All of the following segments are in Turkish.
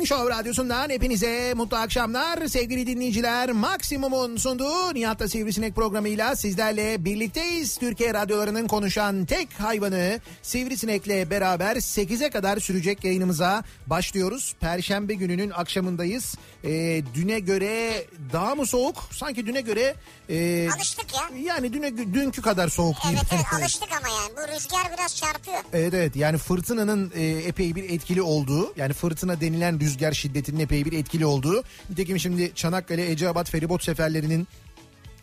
Türkiye'nin Show Radyosu'ndan hepinize mutlu akşamlar. Sevgili dinleyiciler Maksimum'un sunduğu Nihat'ta Sivrisinek programıyla sizlerle birlikteyiz. Türkiye radyolarının konuşan tek hayvanı Sivrisinek'le beraber 8'e kadar sürecek yayınımıza başlıyoruz. Perşembe gününün akşamındayız. Ee, düne göre daha mı soğuk? Sanki düne göre... E, Alıştık ya. Yani düne, dünkü kadar soğuk değil. Evet evet alıştık ama yani bu rüzgar biraz çarpıyor. Evet evet yani fırtınanın e, epey bir etkili olduğu yani fırtına denilen rüzgar şiddetinin epey bir etkili olduğu. Nitekim şimdi Çanakkale Eceabat feribot seferlerinin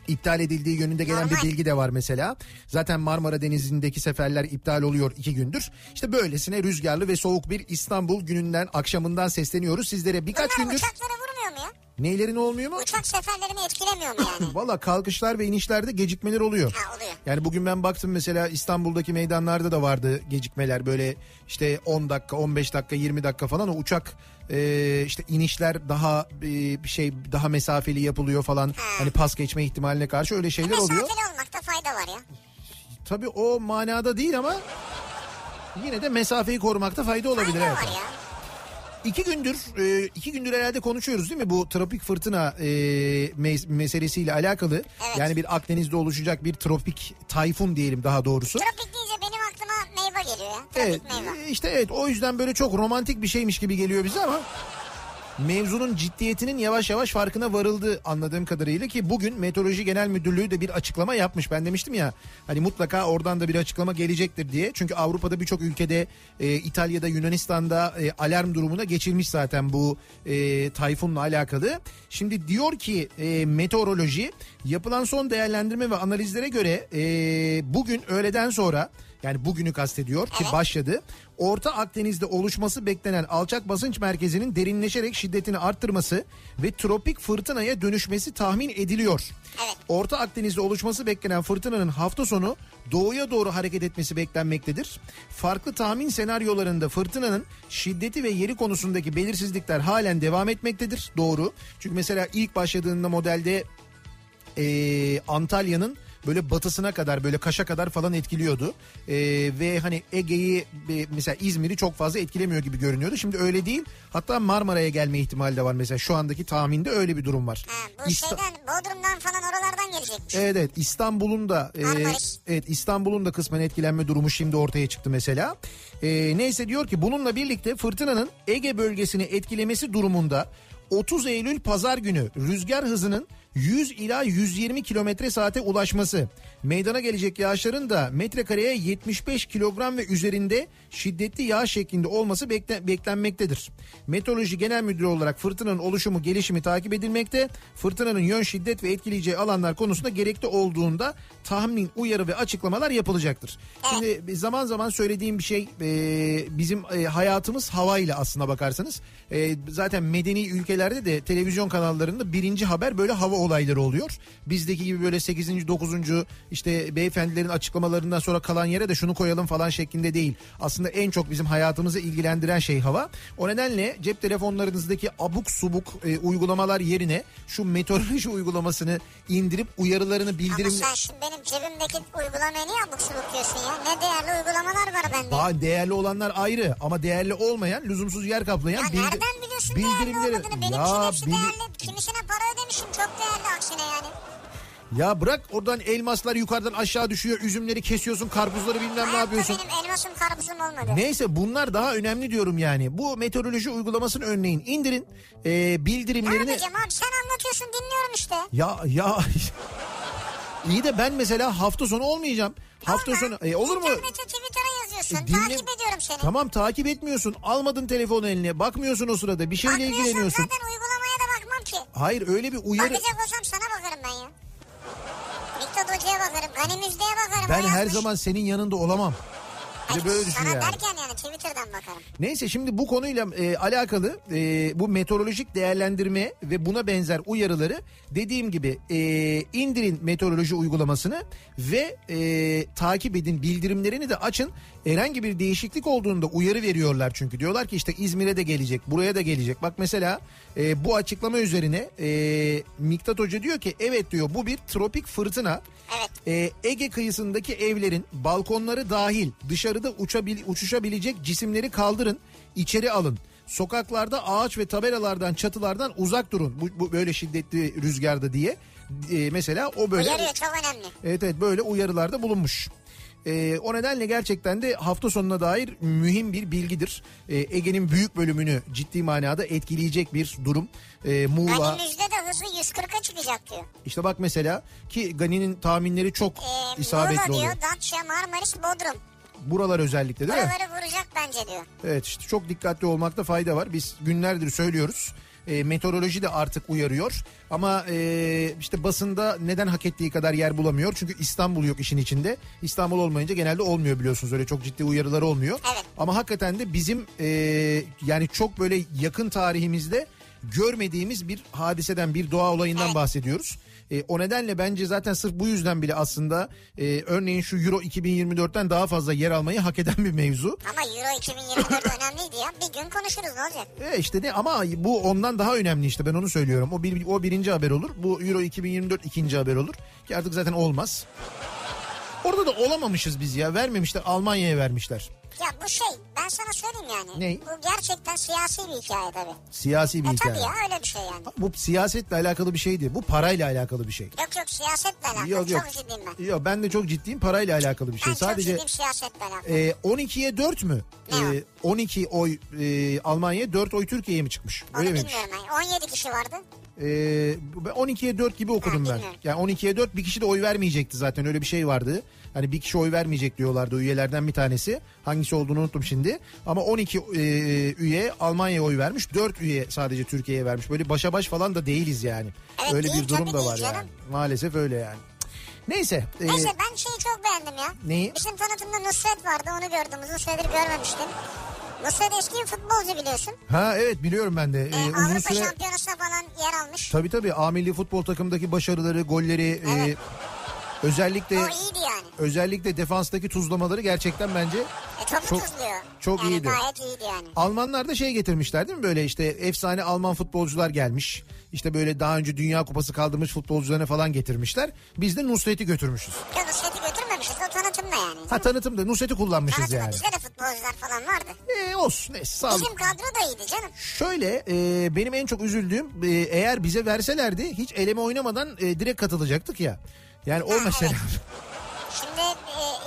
iptal edildiği yönünde gelen Normal. bir bilgi de var mesela. Zaten Marmara Denizi'ndeki seferler iptal oluyor iki gündür. İşte böylesine rüzgarlı ve soğuk bir İstanbul gününden akşamından sesleniyoruz sizlere birkaç Bunlar gündür. uçaklara vurmuyor mu ya? Neylerin olmuyor mu? Uçak seferlerini etkilemiyor mu yani? Valla kalkışlar ve inişlerde gecikmeler oluyor. Ha, oluyor. Yani bugün ben baktım mesela İstanbul'daki meydanlarda da vardı gecikmeler böyle işte 10 dakika 15 dakika 20 dakika falan o uçak e, işte inişler daha e, bir şey daha mesafeli yapılıyor falan. Hani pas geçme ihtimaline karşı öyle şeyler oluyor. Mesafeli olmakta fayda var ya. Tabii o manada değil ama yine de mesafeyi korumakta fayda olabilir. Fayda evet. var ya. İki gündür e, iki gündür herhalde konuşuyoruz değil mi bu tropik fırtına e, mes- meselesiyle alakalı. Evet. Yani bir Akdeniz'de oluşacak bir tropik tayfun diyelim daha doğrusu. Tropik deyince benim meyve geliyor ya. Tropik Evet meyve. e, işte evet o yüzden böyle çok romantik bir şeymiş gibi geliyor bize ama mevzunun ciddiyetinin yavaş yavaş farkına varıldı anladığım kadarıyla ki bugün Meteoroloji Genel Müdürlüğü de bir açıklama yapmış. Ben demiştim ya hani mutlaka oradan da bir açıklama gelecektir diye. Çünkü Avrupa'da birçok ülkede e, İtalya'da Yunanistan'da e, alarm durumuna geçilmiş zaten bu e, tayfunla alakalı. Şimdi diyor ki e, meteoroloji yapılan son değerlendirme ve analizlere göre e, bugün öğleden sonra yani bugünü kastediyor ki başladı. Orta Akdeniz'de oluşması beklenen alçak basınç merkezinin derinleşerek şiddetini arttırması ve tropik fırtınaya dönüşmesi tahmin ediliyor. Evet. Orta Akdeniz'de oluşması beklenen fırtınanın hafta sonu doğuya doğru hareket etmesi beklenmektedir. Farklı tahmin senaryolarında fırtınanın şiddeti ve yeri konusundaki belirsizlikler halen devam etmektedir. Doğru. Çünkü mesela ilk başladığında modelde e, Antalya'nın böyle batısına kadar böyle Kaş'a kadar falan etkiliyordu. E, ve hani Ege'yi mesela İzmir'i çok fazla etkilemiyor gibi görünüyordu. Şimdi öyle değil. Hatta Marmara'ya gelme ihtimali de var mesela şu andaki tahminde öyle bir durum var. Ha, bu İsta- şeyden Bodrum'dan falan oralardan gelecekmiş. Evet evet İstanbul'un da e, Marmaris. evet İstanbul'un da kısmen etkilenme durumu şimdi ortaya çıktı mesela. E, neyse diyor ki bununla birlikte fırtınanın Ege bölgesini etkilemesi durumunda 30 Eylül pazar günü rüzgar hızının 100 ila 120 kilometre saate ulaşması. Meydana gelecek yağışların da metrekareye 75 kilogram ve üzerinde şiddetli yağış şeklinde olması bekle- beklenmektedir. Meteoroloji Genel Müdürü olarak fırtınanın oluşumu gelişimi takip edilmekte. Fırtınanın yön şiddet ve etkileyeceği alanlar konusunda gerekli olduğunda tahmin, uyarı ve açıklamalar yapılacaktır. Şimdi zaman zaman söylediğim bir şey e, bizim e, hayatımız havayla aslına bakarsanız. E, zaten medeni ülkelerde de televizyon kanallarında birinci haber böyle hava olayları oluyor. Bizdeki gibi böyle 8. 9. işte beyefendilerin açıklamalarından sonra kalan yere de şunu koyalım falan şeklinde değil. Aslında en çok bizim hayatımızı ilgilendiren şey hava. O nedenle cep telefonlarınızdaki abuk subuk e, uygulamalar yerine şu meteoroloji uygulamasını indirip uyarılarını Ama bildirim sen şimdi benim cebimdeki uygulamaya niye abuk subuk diyorsun ya? Ne değerli uygulamalar var bende. daha değerli olanlar ayrı ama değerli olmayan lüzumsuz yer kaplayan ya bildi- nereden biliyorsun değerli olmadığını? Benim için Ya hepsi bili- değerli. Kimisine para ödemişim çok değerli aksine yani. Ya bırak oradan elmaslar yukarıdan aşağı düşüyor. Üzümleri kesiyorsun, karpuzları bilmem ne yapıyorsun. benim elmasım karpuzum olmadı. Neyse bunlar daha önemli diyorum yani. Bu meteoroloji uygulamasını örneğin indirin. e, bildirimlerini... yapacağım abi sen anlatıyorsun dinliyorum işte. Ya ya... İyi de ben mesela hafta sonu olmayacağım. Hafta Olma. sonu... E, olur mu? İnternete Twitter'a yazıyorsun. E, dinle- Takip ediyorum seni. Tamam takip etmiyorsun. Almadın telefonu eline. Bakmıyorsun o sırada. Bir şeyle ilgileniyorsun. zaten ki. Hayır öyle bir uyarı... Bakacak olsam sana bakarım ben ya. Miktat Hoca'ya bakarım. Gani Müjde'ye bakarım. Ben her zaman senin yanında olamam. Bir de böyle düşün Sana yani. derken yani Twitter'dan bakarım. Neyse şimdi bu konuyla e, alakalı e, bu meteorolojik değerlendirme ve buna benzer uyarıları dediğim gibi e, indirin meteoroloji uygulamasını ve e, takip edin bildirimlerini de açın. Herhangi bir değişiklik olduğunda uyarı veriyorlar çünkü diyorlar ki işte İzmir'e de gelecek buraya da gelecek. Bak mesela e, bu açıklama üzerine e, Miktat Hoca diyor ki evet diyor bu bir tropik fırtına. Evet. Ee, Ege kıyısındaki evlerin balkonları dahil dışarıda uçabil, uçuşabilecek cisimleri kaldırın, içeri alın. Sokaklarda ağaç ve tabelalardan çatılardan uzak durun. Bu, bu böyle şiddetli rüzgarda diye. E, mesela o böyle Uyarıyor çok önemli. Evet evet böyle uyarılarda bulunmuş. Ee, o nedenle gerçekten de hafta sonuna dair mühim bir bilgidir. Ee, Ege'nin büyük bölümünü ciddi manada etkileyecek bir durum. Ee, Muğla müjde de hızı 140'a çıkacak diyor. işte bak mesela ki Gani'nin tahminleri çok Ee, isabetli Muğla oluyor. diyor, Datça, Marmaris, Bodrum. Buralar özellikle değil mi? Buraları vuracak bence diyor. Evet işte çok dikkatli olmakta fayda var. Biz günlerdir söylüyoruz. E, meteoroloji de artık uyarıyor. Ama e, işte basında neden hak ettiği kadar yer bulamıyor? Çünkü İstanbul yok işin içinde. İstanbul olmayınca genelde olmuyor biliyorsunuz. Öyle çok ciddi uyarılar olmuyor. Evet. Ama hakikaten de bizim e, yani çok böyle yakın tarihimizde görmediğimiz bir hadiseden bir doğa olayından Evet. bahsediyoruz. E, o nedenle bence zaten sırf bu yüzden bile aslında e, örneğin şu Euro 2024'ten daha fazla yer almayı hak eden bir mevzu. Ama Euro 2024 önemliydi ya. Bir gün konuşuruz ne olacak? E işte ne ama bu ondan daha önemli işte ben onu söylüyorum. O bir o birinci haber olur. Bu Euro 2024 ikinci haber olur. Ki artık zaten olmaz. Orada da olamamışız biz ya. Vermemişler. Almanya'ya vermişler. Ya bu şey ben sana söyleyeyim yani. Ne? Bu gerçekten siyasi bir hikaye tabii. Siyasi bir E hikaye. tabii ya öyle bir şey yani. Bu siyasetle alakalı bir şey değil. Bu parayla alakalı bir şey. Yok yok siyasetle alakalı. Yok yok. Çok ciddiyim ben. Yok ben de çok ciddiyim. Parayla alakalı bir şey. Ben çok Sadece ciddiyim siyasetle alakalı. e, 12'ye 4 mü? Ne? E, 12 oy e, Almanya 4 oy Türkiye'ye mi çıkmış? Onu Öyle miymiş? bilmiyorum ben. 17 kişi vardı. Ee, ben 12'ye 4 gibi okudum Ha, ben. Yani 12'ye 4 bir kişi de oy vermeyecekti zaten öyle bir şey vardı. Hani bir kişi oy vermeyecek diyorlardı üyelerden bir tanesi. Hangisi olduğunu unuttum şimdi. Ama 12 e, üye Almanya'ya oy vermiş. 4 üye sadece Türkiye'ye vermiş. Böyle başa baş falan da değiliz yani. Evet, öyle değil bir durum da var canım. yani. Maalesef öyle yani. Neyse. e, Neyse ben şeyi çok beğendim ya. Neyi? Bizim tanıtımda Nusret vardı onu gördüm. Uzun süredir görmemiştim. Nusret eski futbolcu biliyorsun. ha evet biliyorum ben de. Ee, E, uzun Avrupa süre Şampiyonası'na falan yer almış. tabii tabii A milli futbol takımdaki başarıları, golleri e, Evet. Özellikle O iyiydi yani. özellikle defanstaki tuzlamaları gerçekten bence E, Çok- tuzluyor. çok yani iyiydi. Gayet iyiydi yani. Almanlar da şey getirmişler değil mi böyle işte efsane Alman futbolcular gelmiş. İşte böyle daha önce Dünya Kupası kaldırmış futbolcularını falan getirmişler. Biz de Nusret'i götürmüşüz. Ya Nusret'i götürmemişiz o tanıtımda yani. Ha tanıtımda Nusret'i kullanmışız Tanıtımda yani. bizde de futbolcular falan vardı. E, olsun neyse sağlık. Bizim kadro da iyiydi canım. Şöyle e, benim en çok üzüldüğüm e, eğer bize verselerdi hiç eleme oynamadan e, direkt katılacaktık ya. Yani o mesela. Şimdi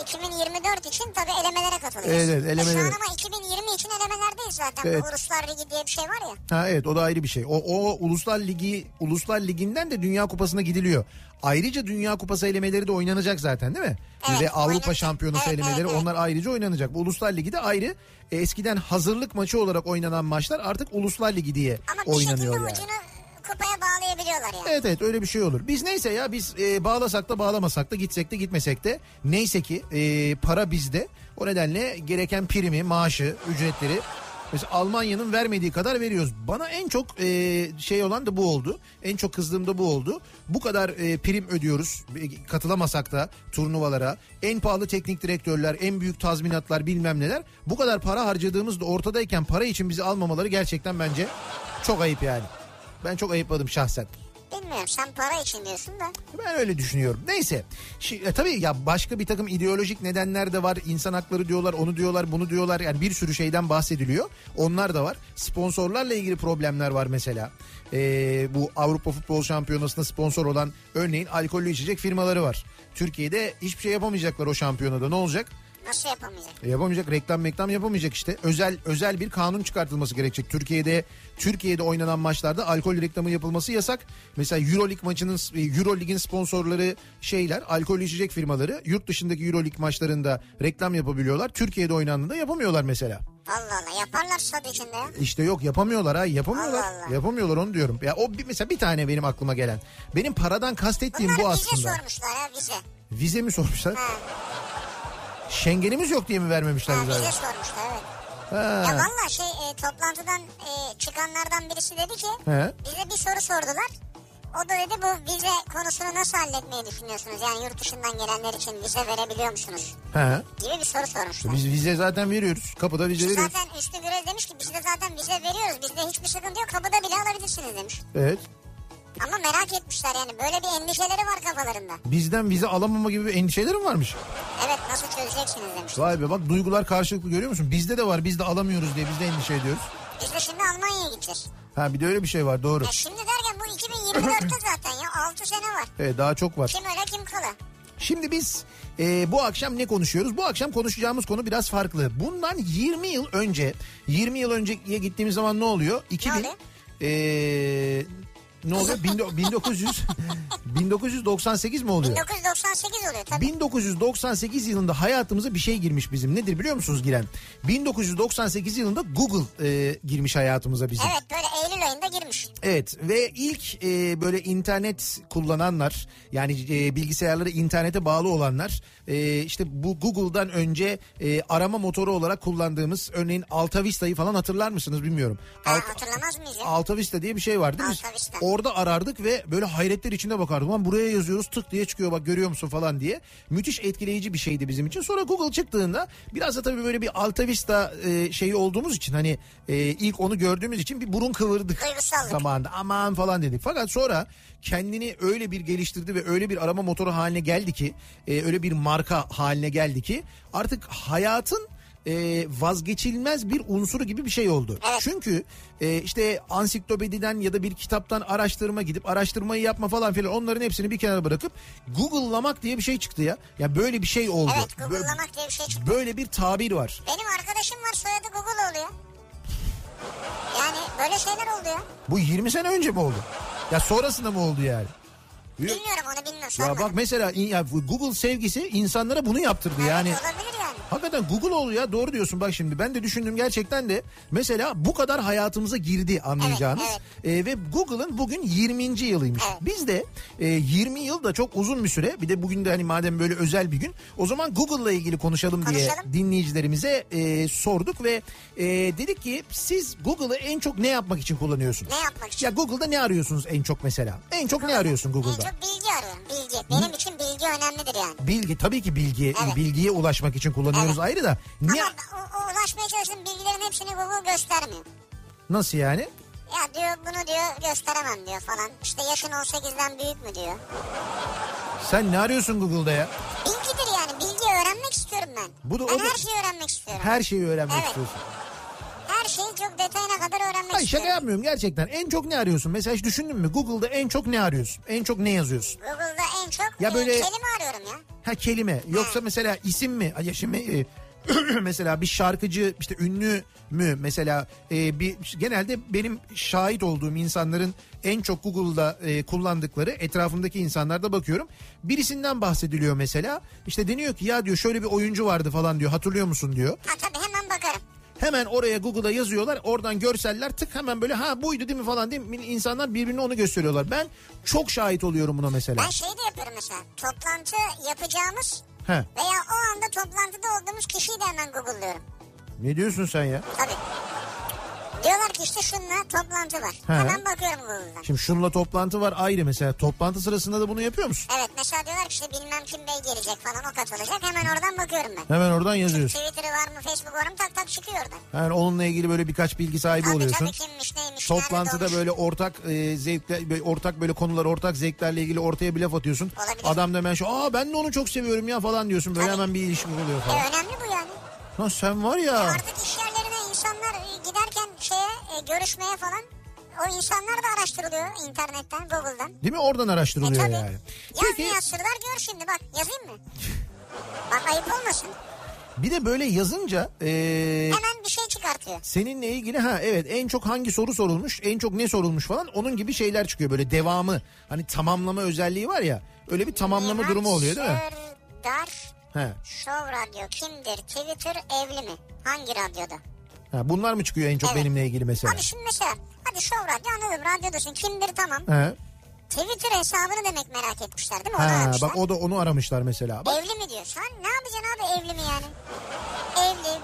e, 2024 için tabii elemelere katılacağız. Evet, evet, elemelere. E, şu an ama 2020 için elemelerdeyiz zaten. Evet. Uluslar Ligi diye bir şey var ya. Ha evet o da ayrı bir şey. O, o Uluslar Ligi Uluslar Ligi'nden de Dünya Kupası'na gidiliyor. Ayrıca Dünya Kupası elemeleri de oynanacak zaten değil mi? Evet, Ve Avrupa oynanacak. Şampiyonası Evet, elemeleri evet, evet. onlar ayrıca oynanacak. Bu Uluslar Ligi de ayrı. E, eskiden hazırlık maçı olarak oynanan maçlar artık Uluslar Ligi diye Ama bir şekilde oynanıyor yani. ucunu kupaya bağlayabiliyorlar yani. Evet evet öyle bir şey olur. Biz neyse ya biz e, bağlasak da bağlamasak da gitsek de gitmesek de neyse ki e, para bizde. O nedenle gereken primi, maaşı, ücretleri mesela Almanya'nın vermediği kadar veriyoruz. Bana en çok e, şey olan da bu oldu. En çok kızdığım da bu oldu. Bu kadar e, prim ödüyoruz e, katılamasak da turnuvalara. En pahalı teknik direktörler, en büyük tazminatlar bilmem neler. Bu kadar para harcadığımız da ortadayken para için bizi almamaları gerçekten bence çok ayıp yani. Ben çok ayıpladım şahsen. Bilmiyorum sen para için diyorsun da. Ben öyle düşünüyorum. Neyse. Şi, e, tabii ya başka bir takım ideolojik nedenler de var. İnsan hakları diyorlar, onu diyorlar, bunu diyorlar. Yani bir sürü şeyden bahsediliyor. Onlar da var. Sponsorlarla ilgili problemler var mesela. Ee, bu Avrupa Futbol Şampiyonası'nda sponsor olan örneğin alkollü içecek firmaları var. Türkiye'de hiçbir şey yapamayacaklar o şampiyonada. Ne olacak? Nasıl yapamayacak? E, Yapamayacak reklam reklam yapamayacak işte. Özel özel bir kanun çıkartılması gerekecek. Türkiye'de Türkiye'de oynanan maçlarda alkol reklamı yapılması yasak. Mesela EuroLeague maçının e, EuroLeague'in sponsorları şeyler alkol içecek firmaları yurt dışındaki EuroLeague maçlarında reklam yapabiliyorlar. Türkiye'de oynandığında yapamıyorlar mesela. Allah Allah yaparlar stat içinde ya. İşte yok yapamıyorlar ha yapamıyorlar. Allah Allah. Yapamıyorlar onu diyorum. Ya o bir, mesela bir tane benim aklıma gelen. Benim paradan kastettiğim Bunlar bu vize aslında. sormuşlar ya vize. Vize mi sormuşlar? Ha, Şengenimiz yok diye mi vermemişler ha, vize sormuşlar evet. Ha. Ya valla şey e, toplantıdan e, çıkanlardan birisi dedi ki He. bize bir soru sordular. O da dedi bu vize konusunu nasıl halletmeyi düşünüyorsunuz? Yani yurt dışından gelenler için vize verebiliyor musunuz? He. Gibi bir soru sormuşlar. Biz vize zaten veriyoruz. Kapıda vize Biz veriyoruz. zaten Üstü Güreş demiş ki biz de zaten vize veriyoruz. Bizde hiçbir sıkıntı yok. Kapıda bile alabilirsiniz demiş. Evet. Ama merak etmişler yani. Böyle bir endişeleri var kafalarında. Bizden vize alamama gibi bir endişelerim varmış. Evet nasıl çözeceksiniz demiş. Vay be bak duygular karşılıklı görüyor musun? Bizde de var biz de alamıyoruz diye biz de endişe ediyoruz. Biz de şimdi Almanya'ya gideceğiz. Ha bir de öyle bir şey var doğru. Ya şimdi derken bu 2024'te zaten ya 6 sene var. Evet daha çok var. Kim öyle kim kala. Şimdi biz e, bu akşam ne konuşuyoruz? Bu akşam konuşacağımız konu biraz farklı. Bundan 20 yıl önce, 20 yıl önceye gittiğimiz zaman ne oluyor? 2000 oluyor? e, ne oluyor? Bin- 1900 1998 mi oluyor? 1998 oluyor tabii. 1998 yılında hayatımıza bir şey girmiş bizim. Nedir biliyor musunuz giren? 1998 yılında Google e, girmiş hayatımıza bizim. Evet böyle Eylül ayında girmiş. Evet ve ilk e, böyle internet kullananlar yani e, bilgisayarları internete bağlı olanlar e, işte bu Google'dan önce e, arama motoru olarak kullandığımız örneğin Alta Vista'yı falan hatırlar mısınız bilmiyorum. Ha, Alt- hatırlamaz mıyız ya? Alta Vista diye bir şey var değil mi? Alta Vista. Orada arardık ve böyle hayretler içinde bakardık. Lan buraya yazıyoruz tık diye çıkıyor bak görüyor musun falan diye. Müthiş etkileyici bir şeydi bizim için. Sonra Google çıktığında biraz da tabii böyle bir Alta Vista e, şeyi olduğumuz için hani e, ilk onu gördüğümüz için bir burun kıvırdık Duygusallık. zamanında aman falan dedik. Fakat sonra kendini öyle bir geliştirdi ve öyle bir arama motoru haline geldi ki e, öyle bir marka haline geldi ki artık hayatın e, vazgeçilmez bir unsuru gibi bir şey oldu. Evet. Çünkü e, işte ansiklopediden ya da bir kitaptan araştırma gidip araştırmayı yapma falan filan onların hepsini bir kenara bırakıp Google'lamak diye bir şey çıktı ya. Ya böyle bir şey oldu. Evet Google'lamak diye bir şey çıktı. Böyle bir tabir var. Benim arkadaşım var soyadı Google oluyor. Yani böyle şeyler oldu ya. Bu 20 sene önce mi oldu? Ya sonrasında mı oldu yani? Bilmiyorum onu bilmiyorum Ya bak mesela ya Google sevgisi insanlara bunu yaptırdı yani. Evet, olabilir yani. Hakikaten Google oluyor ya doğru diyorsun bak şimdi ben de düşündüm gerçekten de mesela bu kadar hayatımıza girdi anlayacağınız Evet, Ee, ve Google'ın bugün 20. yılıymış. Evet. Biz de e, 20 yıl da çok uzun bir süre bir de bugün de hani madem böyle özel bir gün o zaman Google'la ilgili konuşalım, diye Konuşalım. dinleyicilerimize e, sorduk ve e, dedik ki siz Google'ı en çok ne yapmak için kullanıyorsunuz? Ne yapmak için? Ya Google'da ne arıyorsunuz en çok mesela? En çok ne arıyorsun Google'da? Çok bilgi arıyorum bilgi. Benim için bilgi önemlidir yani. Bilgi tabii ki bilgi Evet. bilgiye ulaşmak için kullanıyoruz Evet. ayrı da ne Ama o, ulaşmaya çalıştığım bilgilerin hepsini Google göstermiyor. nasıl yani? Ya diyor bunu diyor gösteremem diyor falan. İşte yaşın 18'den büyük mü diyor. Sen ne arıyorsun Google'da ya? Bilgidir yani bilgi öğrenmek istiyorum ben. Bu da- ben da- her şeyi öğrenmek istiyorum. Her şeyi öğrenmek Evet. istiyorsun. Her şeyi çok detayına kadar öğrenmek Hayır istiyorum. şaka yapmıyorum gerçekten. En çok ne arıyorsun? Mesela hiç düşündün mü? Google'da en çok ne arıyorsun? En çok ne yazıyorsun? Google'da en çok Ya e, böyle- kelime arıyorum ya. Ha kelime. Yoksa mesela isim mi? Ya şimdi e, mesela bir şarkıcı işte ünlü mü mesela e, bir genelde benim şahit olduğum insanların en çok Google'da e, kullandıkları etrafımdaki insanlarda bakıyorum. Birisinden bahsediliyor mesela. İşte deniyor ki ya diyor şöyle bir oyuncu vardı falan diyor. Hatırlıyor musun diyor. Ha tabii hemen bakarım. Hemen oraya Google'a yazıyorlar. Oradan görseller tık hemen böyle ha buydu değil mi falan diye insanlar birbirine onu gösteriyorlar. Ben çok şahit oluyorum buna mesela. Ben şey de yapıyorum mesela. Toplantı yapacağımız He. veya o anda toplantıda olduğumuz kişiyi de hemen Google'lıyorum. Ne diyorsun sen ya? Tabii. Diyorlar ki işte şununla toplantı var. He. Hemen bakıyorum Google'dan. Şimdi şunla toplantı var ayrı mesela. Toplantı sırasında da bunu yapıyor musun? Evet mesela diyorlar ki işte bilmem kim bey gelecek falan o katılacak. Hemen oradan bakıyorum ben. Hemen oradan yazıyorsun. Twitter'ı var mı Facebook var mı tak tak çıkıyor oradan. Yani onunla ilgili böyle birkaç bilgi sahibi Tabii oluyorsun. tabii kimmiş neymiş. Toplantıda böyle ortak e, zevkler, böyle ortak böyle konular, ortak zevklerle ilgili ortaya bir laf atıyorsun. Olabilir. Adam da hemen şu, aa ben de onu çok seviyorum ya falan diyorsun. Böyle Tabii. hemen bir ilişki oluyor E, falan. önemli bu yani. Lan sen var ya. Artık iş yerlerine görüşmeye falan o insanlar da araştırılıyor internetten Google'dan. Değil mi? Oradan E araştırılıyor tabii. yani. Yaz Peki Sırdar gör şimdi bak yazayım mı? bak ayıp olmasın. bir de böyle yazınca e, Hemen bir şey çıkartıyor. seninle ilgili ha evet en çok hangi soru sorulmuş, en çok ne sorulmuş falan onun gibi şeyler çıkıyor. Böyle devamı hani tamamlama özelliği var ya. Öyle bir tamamlama Nihat durumu oluyor değil mi? Sırdar He. Show Radyo kimdir? Twitter evli mi? Hangi radyoda? Ha, bunlar mı çıkıyor en çok Evet. benimle ilgili mesela? Abi şimdi mesela hadi Show Radyo anladım radyodasın kimdir tamam. He. Twitter hesabını demek merak etmişler değil mi? Onu Ha, aramışlar. bak o da onu aramışlar mesela. Bak, Evli mi diyor. Sen ne yapacaksın abi evli mi yani? Evli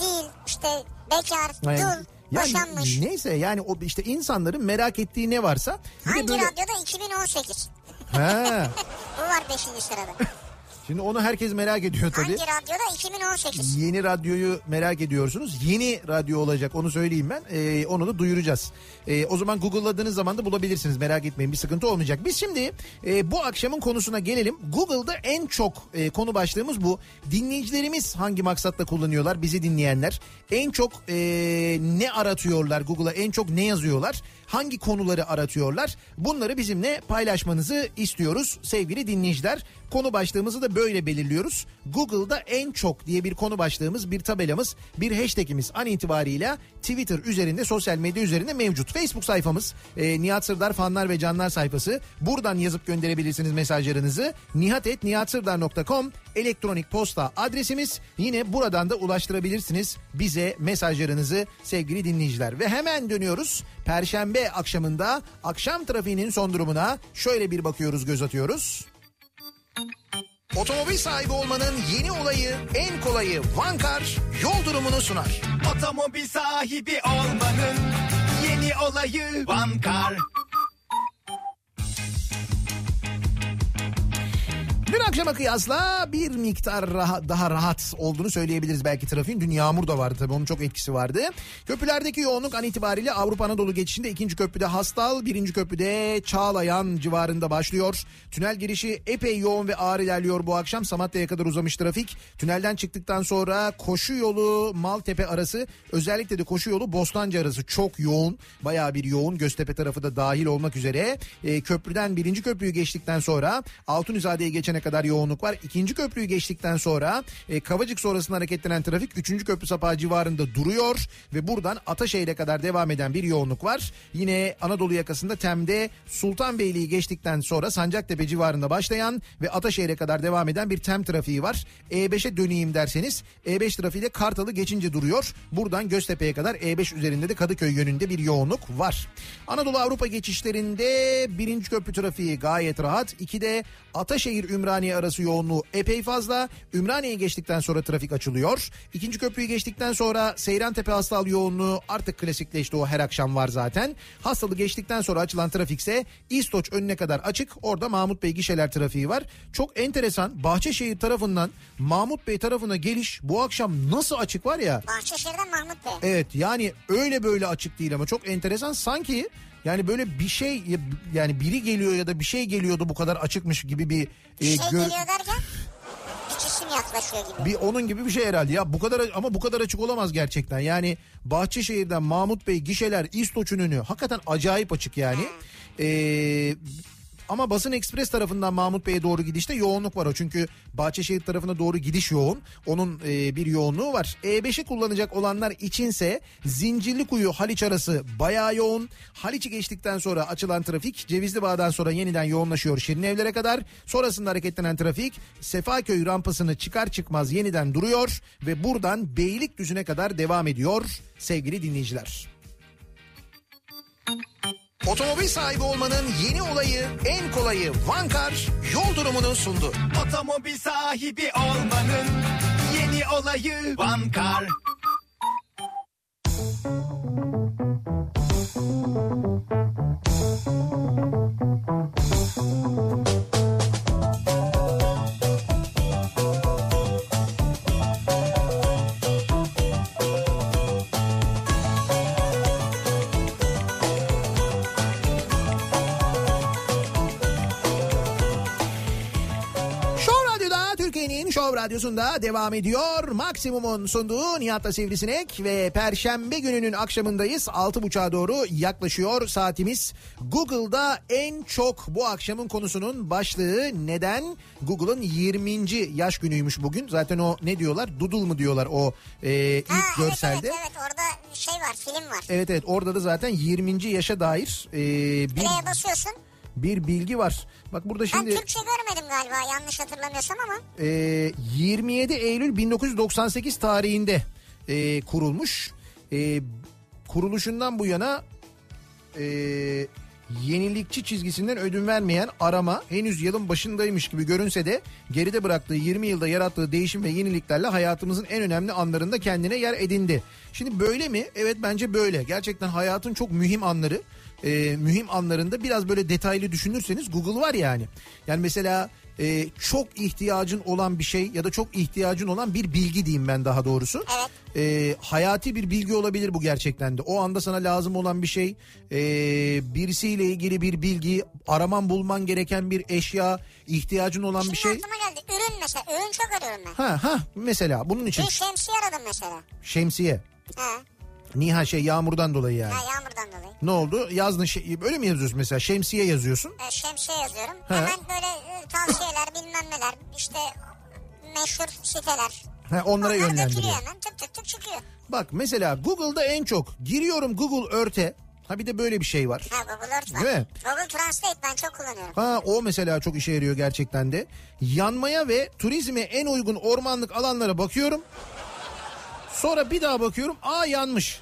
değil işte bekar, yani- dul, yani boşanmış. neyse yani o işte insanların merak ettiği ne varsa Hangi böyle radyoda 2018? ha Bu var 5. sırada. Şimdi onu herkes merak ediyor tabii. Hangi radyoda? 2018. Yeni radyoyu merak ediyorsunuz. Yeni radyo olacak onu söyleyeyim ben. Ee, onu da duyuracağız. Ee, o zaman Google'ladığınız zaman da bulabilirsiniz. Merak etmeyin bir sıkıntı olmayacak. Biz şimdi e, bu akşamın konusuna gelelim. Google'da en çok e, konu başlığımız bu. Dinleyicilerimiz hangi maksatla kullanıyorlar bizi dinleyenler? En çok e, ne aratıyorlar Google'a? En çok ne yazıyorlar? Hangi konuları aratıyorlar? Bunları bizimle paylaşmanızı istiyoruz sevgili dinleyiciler. Konu başlığımızı da böyle belirliyoruz. Google'da en çok diye bir konu başlığımız, bir tabelamız, bir hashtagimiz an itibariyle Twitter üzerinde, sosyal medya üzerinde mevcut. Facebook sayfamız e, Nihat Sırdar fanlar ve canlar sayfası. Buradan yazıp gönderebilirsiniz mesajlarınızı. nihatetnihatsırdar.com elektronik posta adresimiz. Yine buradan da ulaştırabilirsiniz bize mesajlarınızı sevgili dinleyiciler. Ve hemen dönüyoruz. Perşembe akşamında akşam trafiğinin son durumuna şöyle bir bakıyoruz, göz atıyoruz. Otomobil sahibi olmanın yeni olayı, en kolayı Vankar yol durumunu sunar. Otomobil sahibi olmanın yeni olayı Vankar. Dün akşama kıyasla bir miktar rahat, daha rahat olduğunu söyleyebiliriz belki trafiğin. Dün yağmur da vardı tabii onun çok etkisi vardı. Köprülerdeki yoğunluk an itibariyle Avrupa Anadolu geçişinde ikinci köprüde Hastal, birinci köprüde Çağlayan civarında başlıyor. Tünel girişi epey yoğun ve ağır ilerliyor bu akşam. Samatya'ya kadar uzamış trafik. Tünelden çıktıktan sonra koşu yolu Maltepe arası özellikle de koşu yolu Bostancı arası çok yoğun. Bayağı bir yoğun Göztepe tarafı da dahil olmak üzere. E, köprüden birinci köprüyü geçtikten sonra Altunizade'ye geçene kadar yoğunluk var. İkinci köprüyü geçtikten sonra e, Kavacık sonrasında hareketlenen trafik 3. köprü sapağı civarında duruyor ve buradan Ataşehir'e kadar devam eden bir yoğunluk var. Yine Anadolu yakasında Tem'de Sultanbeyli'yi geçtikten sonra Sancaktepe civarında başlayan ve Ataşehir'e kadar devam eden bir Tem trafiği var. E5'e döneyim derseniz E5 trafiği de Kartal'ı geçince duruyor. Buradan Göztepe'ye kadar E5 üzerinde de Kadıköy yönünde bir yoğunluk var. Anadolu Avrupa geçişlerinde birinci köprü trafiği gayet rahat. İkide Ataşehir Ümraniye arası yoğunluğu epey fazla. Ümraniye'yi geçtikten sonra trafik açılıyor. İkinci köprüyü geçtikten sonra Seyrantepe Hastal yoğunluğu artık klasikleşti o her akşam var zaten. Hastalı geçtikten sonra açılan trafikse İstoç önüne kadar açık. Orada Mahmut Bey gişeler trafiği var. Çok enteresan Bahçeşehir tarafından Mahmut Bey tarafına geliş bu akşam nasıl açık var ya. Bahçeşehir'den Mahmut Bey. Evet yani öyle böyle açık değil ama çok enteresan sanki yani böyle bir şey yani biri geliyor ya da bir şey geliyordu bu kadar açıkmış gibi bir Bir e, şey gör- geliyor derken bir yaklaşıyor gibi. bir onun gibi bir şey herhalde. Ya bu kadar ama bu kadar açık olamaz gerçekten. Yani Bahçeşehir'den Mahmut Bey gişeler İstoç'un önü. Hakikaten acayip açık yani. Ee, ama basın ekspres tarafından Mahmut Bey'e doğru gidişte yoğunluk var o. Çünkü Bahçeşehir tarafına doğru gidiş yoğun. Onun e, bir yoğunluğu var. E5'i kullanacak olanlar içinse Zincirlikuyu Haliç arası bayağı yoğun. Haliç'i geçtikten sonra açılan trafik Cevizli Bağ'dan sonra yeniden yoğunlaşıyor Şirinevlere kadar. Sonrasında hareketlenen trafik Sefaköy rampasını çıkar çıkmaz yeniden duruyor ve buradan Beylikdüzü'ne kadar devam ediyor sevgili dinleyiciler. Otomobil sahibi olmanın yeni olayı, en kolayı Vankar yol durumunu sundu. Otomobil sahibi olmanın yeni olayı Vankar. Show Radyosu'nda devam ediyor. Maksimum'un sunduğu Nihat'la Sivrisinek ve Perşembe gününün akşamındayız. 6.30'a doğru yaklaşıyor saatimiz. Google'da en çok bu akşamın konusunun başlığı neden? Google'ın 20. yaş günüymüş bugün. Zaten o ne diyorlar? Doodle mu diyorlar o e, ilk Ha, evet, görselde. evet evet orada şey var film var. Evet evet orada da zaten 20. yaşa dair e, bir, Play'e basıyorsun. Bir bilgi var. Bak burada Ben şimdi Türkçe görmedim galiba yanlış hatırlamıyorsam ama. e, 27 Eylül 1998 tarihinde e, kurulmuş. E, kuruluşundan bu yana e, yenilikçi çizgisinden ödün vermeyen arama henüz yılın başındaymış gibi görünse de geride bıraktığı 20 yılda yarattığı değişim ve yeniliklerle hayatımızın en önemli anlarında kendine yer edindi. Şimdi böyle mi? Evet bence böyle. Gerçekten hayatın çok mühim anları e, mühim anlarında biraz böyle detaylı düşünürseniz Google var yani. Yani mesela e, çok ihtiyacın olan bir şey ya da çok ihtiyacın olan bir bilgi diyeyim ben daha doğrusu. Evet. E, hayati bir bilgi olabilir bu gerçekten de. O anda sana lazım olan bir şey, e, birisiyle ilgili bir bilgi, araman bulman gereken bir eşya, ihtiyacın olan Şimdi bir şey. aklıma geldi. Ürün mesela. Ürün çok arıyorum ben. Ha ha mesela bunun için Bir şemsiye aradım mesela. şemsiye. Ha, Niha şey yağmurdan dolayı yani. ha yağmurdan dolayı. Ne oldu? Yazdın şey, öyle mi yazıyorsun mesela? Şemsiye yazıyorsun. E, şemsiye yazıyorum. He. Hemen böyle e, tavsiyeler bilmem neler. işte meşhur siteler. Ha, onlara Onlar yönlendiriyor. hemen tık tık tık çıkıyor. Bak mesela Google'da en çok giriyorum Google Earth'e. Ha bir de böyle bir şey var. Ha Google Earth var. Değil mi? Google Translate ben çok kullanıyorum. Ha o mesela çok işe yarıyor gerçekten de. Yanmaya ve turizme en uygun ormanlık alanlara bakıyorum. Sonra bir daha bakıyorum. Aa yanmış.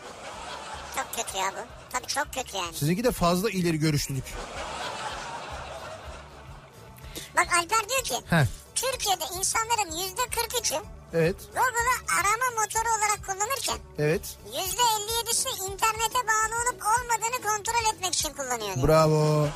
Çok kötü ya bu. Tabii çok kötü yani. Sizinki de fazla ileri görüşlülük. Bak Alper diyor ki Heh. Türkiye'de insanların yüzde 43'ü Evet. Google'ı arama motoru olarak kullanırken Evet. yüzde 57'si internete bağlı olup olmadığını kontrol etmek için kullanıyor diyor. Bravo.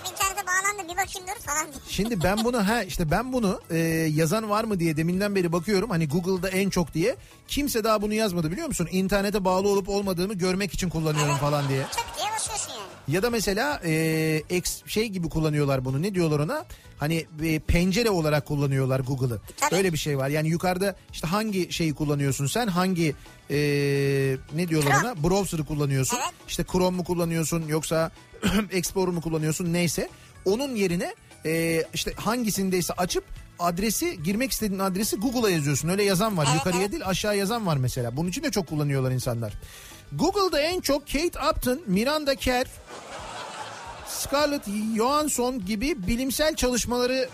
Abi internete bağlandı bir bakayım dur falan. Şimdi ben bunu ha işte ben bunu e, yazan var mı diye deminden beri bakıyorum hani Google'da en çok diye kimse daha bunu yazmadı biliyor musun? İnternete bağlı olup olmadığımı görmek için kullanıyorum Evet. falan diye. Tık diye basıyorsun yani. Ya da mesela e, ex şey gibi kullanıyorlar bunu ne diyorlar ona? Hani e, pencere olarak kullanıyorlar Google'ı. Öyle bir şey var. Yani yukarıda işte hangi şeyi kullanıyorsun sen? Hangi e, ne diyorlar Chrome. ona? Browser'ı kullanıyorsun. Evet. İşte Chrome mu kullanıyorsun yoksa Explorer mu kullanıyorsun neyse. Onun yerine e, işte hangisindeyse açıp adresi girmek istediğin adresi Google'a yazıyorsun. Öyle yazan var. Evet, Yukarıya evet. değil aşağı yazan var mesela. Bunun için de çok kullanıyorlar insanlar. Google'da en çok Kate Upton, Miranda Kerr, Scarlett Johansson gibi bilimsel çalışmaları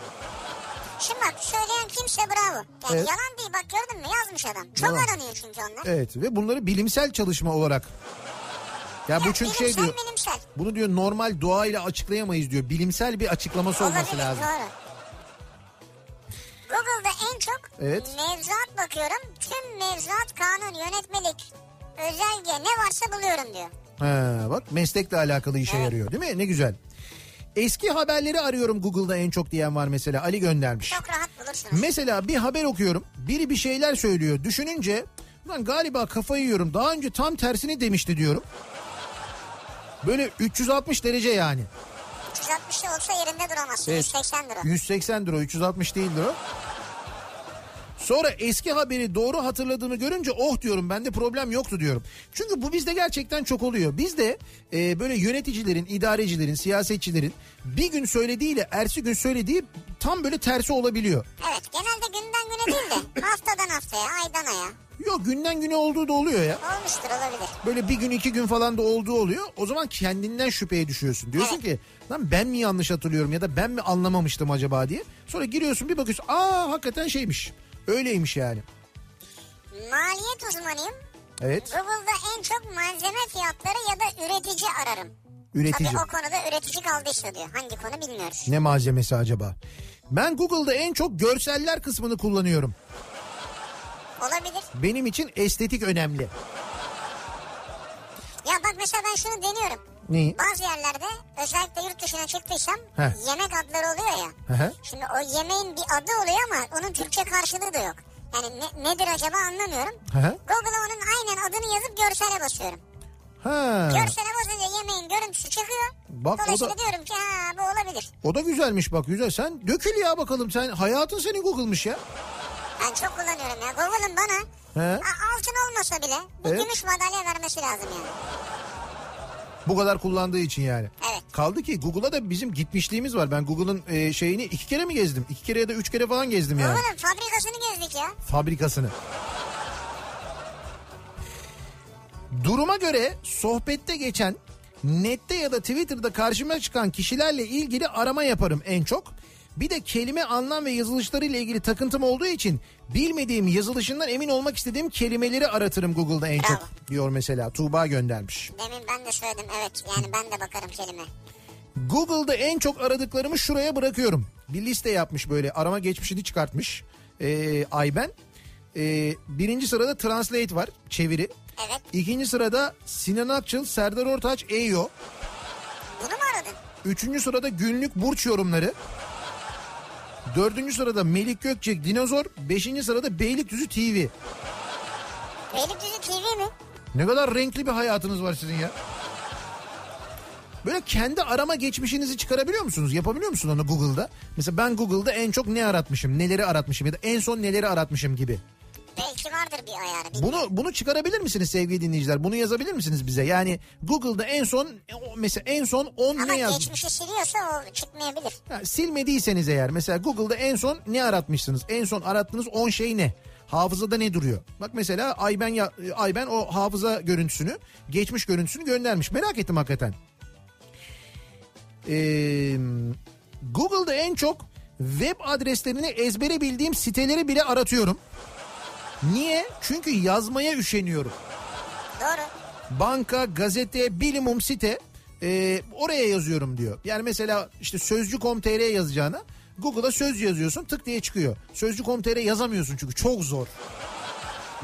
Şimdi bak söyleyen kimse bravo. Yani Evet. yalan değil bak gördün mü yazmış adam. Çok Yalan. aranıyor çünkü onlar. evet ve bunları bilimsel çalışma olarak ya bu Ya çünkü şey bilimsel diyor bilimsel. bunu diyor normal doğayla açıklayamayız diyor bilimsel bir açıklaması olması Olabilir lazım. doğru. Google'da en çok Evet. mevzuat bakıyorum. Tüm mevzuat, kanun, yönetmelik, özelge ne varsa buluyorum diyor. Ha, bak meslekle alakalı işe Evet. yarıyor değil mi? Ne güzel. Eski haberleri arıyorum Google'da en çok diyen var mesela. Ali göndermiş. Çok rahat bulursunuz. Mesela bir haber okuyorum. Biri bir şeyler söylüyor. Düşününce lan galiba kafayı yiyorum. Daha önce tam tersini demişti diyorum. Böyle 360 derece yani. 360'da olsa yerinde duramazsın. Evet. 180 lira. 180 lira 360 değildir o. Sonra eski haberi doğru hatırladığımı görünce oh diyorum bende problem yoktu diyorum. Çünkü bu bizde gerçekten çok oluyor. Bizde e, böyle yöneticilerin, idarecilerin, siyasetçilerin bir gün söylediğiyle ertesi gün söylediği tam böyle tersi olabiliyor. Evet genelde günden güne değil de haftadan haftaya, aydan aya. Yok günden güne olduğu da oluyor ya. Olmuştur olabilir. Böyle bir gün iki gün falan da olduğu oluyor. O zaman kendinden şüpheye düşüyorsun. Diyorsun ki lan ben mi yanlış hatırlıyorum ya da ben mi anlamamıştım acaba diye. Sonra giriyorsun bir bakıyorsun aa hakikaten şeymiş. Öyleymiş yani. Maliyet uzmanıyım. Evet Google'da en çok malzeme fiyatları ya da üretici ararım. üretici. Tabii o konuda üretici kaldıysa diyor. Hangi konu bilmiyoruz. Ne malzemesi acaba? Ben Google'da en çok görseller kısmını kullanıyorum. Olabilir. Benim için estetik önemli. Ya bak mesela ben şunu deniyorum. Neyi? Bazı yerlerde özellikle yurt dışına çıktıysam Heh. yemek adları oluyor ya. Hı. Şimdi o yemeğin bir adı oluyor ama onun Türkçe karşılığı da yok. Yani ne- nedir acaba anlamıyorum. Google'a onun aynen adını yazıp görsele basıyorum. Ha, Görsele basınca yemeğin görüntüsü çıkıyor. Bak Dolayısıyla da- diyorum ki ha bu olabilir. o da güzelmiş bak güzel. Sen dökül ya bakalım sen hayatın senin Google'mış ya. Ben çok kullanıyorum ya. Google'ın bana He. altın olmasa bile bir Evet. gümüş madalya vermesi lazım yani. Bu kadar kullandığı için yani. Evet. Kaldı ki Google'a da bizim gitmişliğimiz var. Ben Google'ın e, şeyini iki kere mi gezdim? İki kere ya da üç kere falan gezdim yani. Google'ın fabrikasını gezdik ya. Fabrikasını. Duruma göre sohbette geçen nette ya da Twitter'da karşıma çıkan kişilerle ilgili arama yaparım en çok. Bir de kelime anlam ve yazılışlarıyla ilgili takıntım olduğu için bilmediğim yazılışından emin olmak istediğim kelimeleri aratırım Google'da en Bravo. çok diyor mesela Tuğba göndermiş. Demin ben de söyledim evet. Yani ben de bakarım kelime. Google'da en çok aradıklarımı şuraya bırakıyorum. Bir liste yapmış böyle arama geçmişini çıkartmış ee, Ayben. Ee, birinci sırada Translate var çeviri. Evet. İkinci sırada Sinan Akçıl, Serdar Ortaç, Eyo. Üçüncü sırada günlük burç yorumları. Dördüncü sırada Melik Gökçek Dinozor. Beşinci sırada Beylikdüzü TV. Beylikdüzü TV mi? Ne kadar renkli bir hayatınız var sizin ya. Böyle kendi arama geçmişinizi çıkarabiliyor musunuz? Yapabiliyor musunuz onu Google'da? Mesela ben Google'da en çok ne aratmışım, neleri aratmışım ya da en son neleri aratmışım gibi. Vardır bir ayarı. bilmiyorum. Bunu bunu çıkarabilir misiniz sevgili dinleyiciler? Bunu yazabilir misiniz bize? Yani Google'da en son mesela en son 10 Ama ne yazmış? geçmişi siliyorsa o çıkmayabilir. Ha, silmediyseniz eğer mesela Google'da en son ne aratmışsınız? En son arattığınız 10 şey ne? Hafızada ne duruyor? Bak mesela Ayben ya, Ayben o hafıza görüntüsünü, geçmiş görüntüsünü göndermiş. Merak ettim hakikaten. Ee, Google'da en çok web adreslerini ezbere bildiğim siteleri bile aratıyorum. Niye? Çünkü yazmaya üşeniyorum. Doğru. Banka, gazete, bilimum site e, oraya yazıyorum diyor. Yani mesela işte sözcü.com.tr yazacağına Google'a söz yazıyorsun tık diye çıkıyor. Sözcü.com.tr yazamıyorsun çünkü çok zor.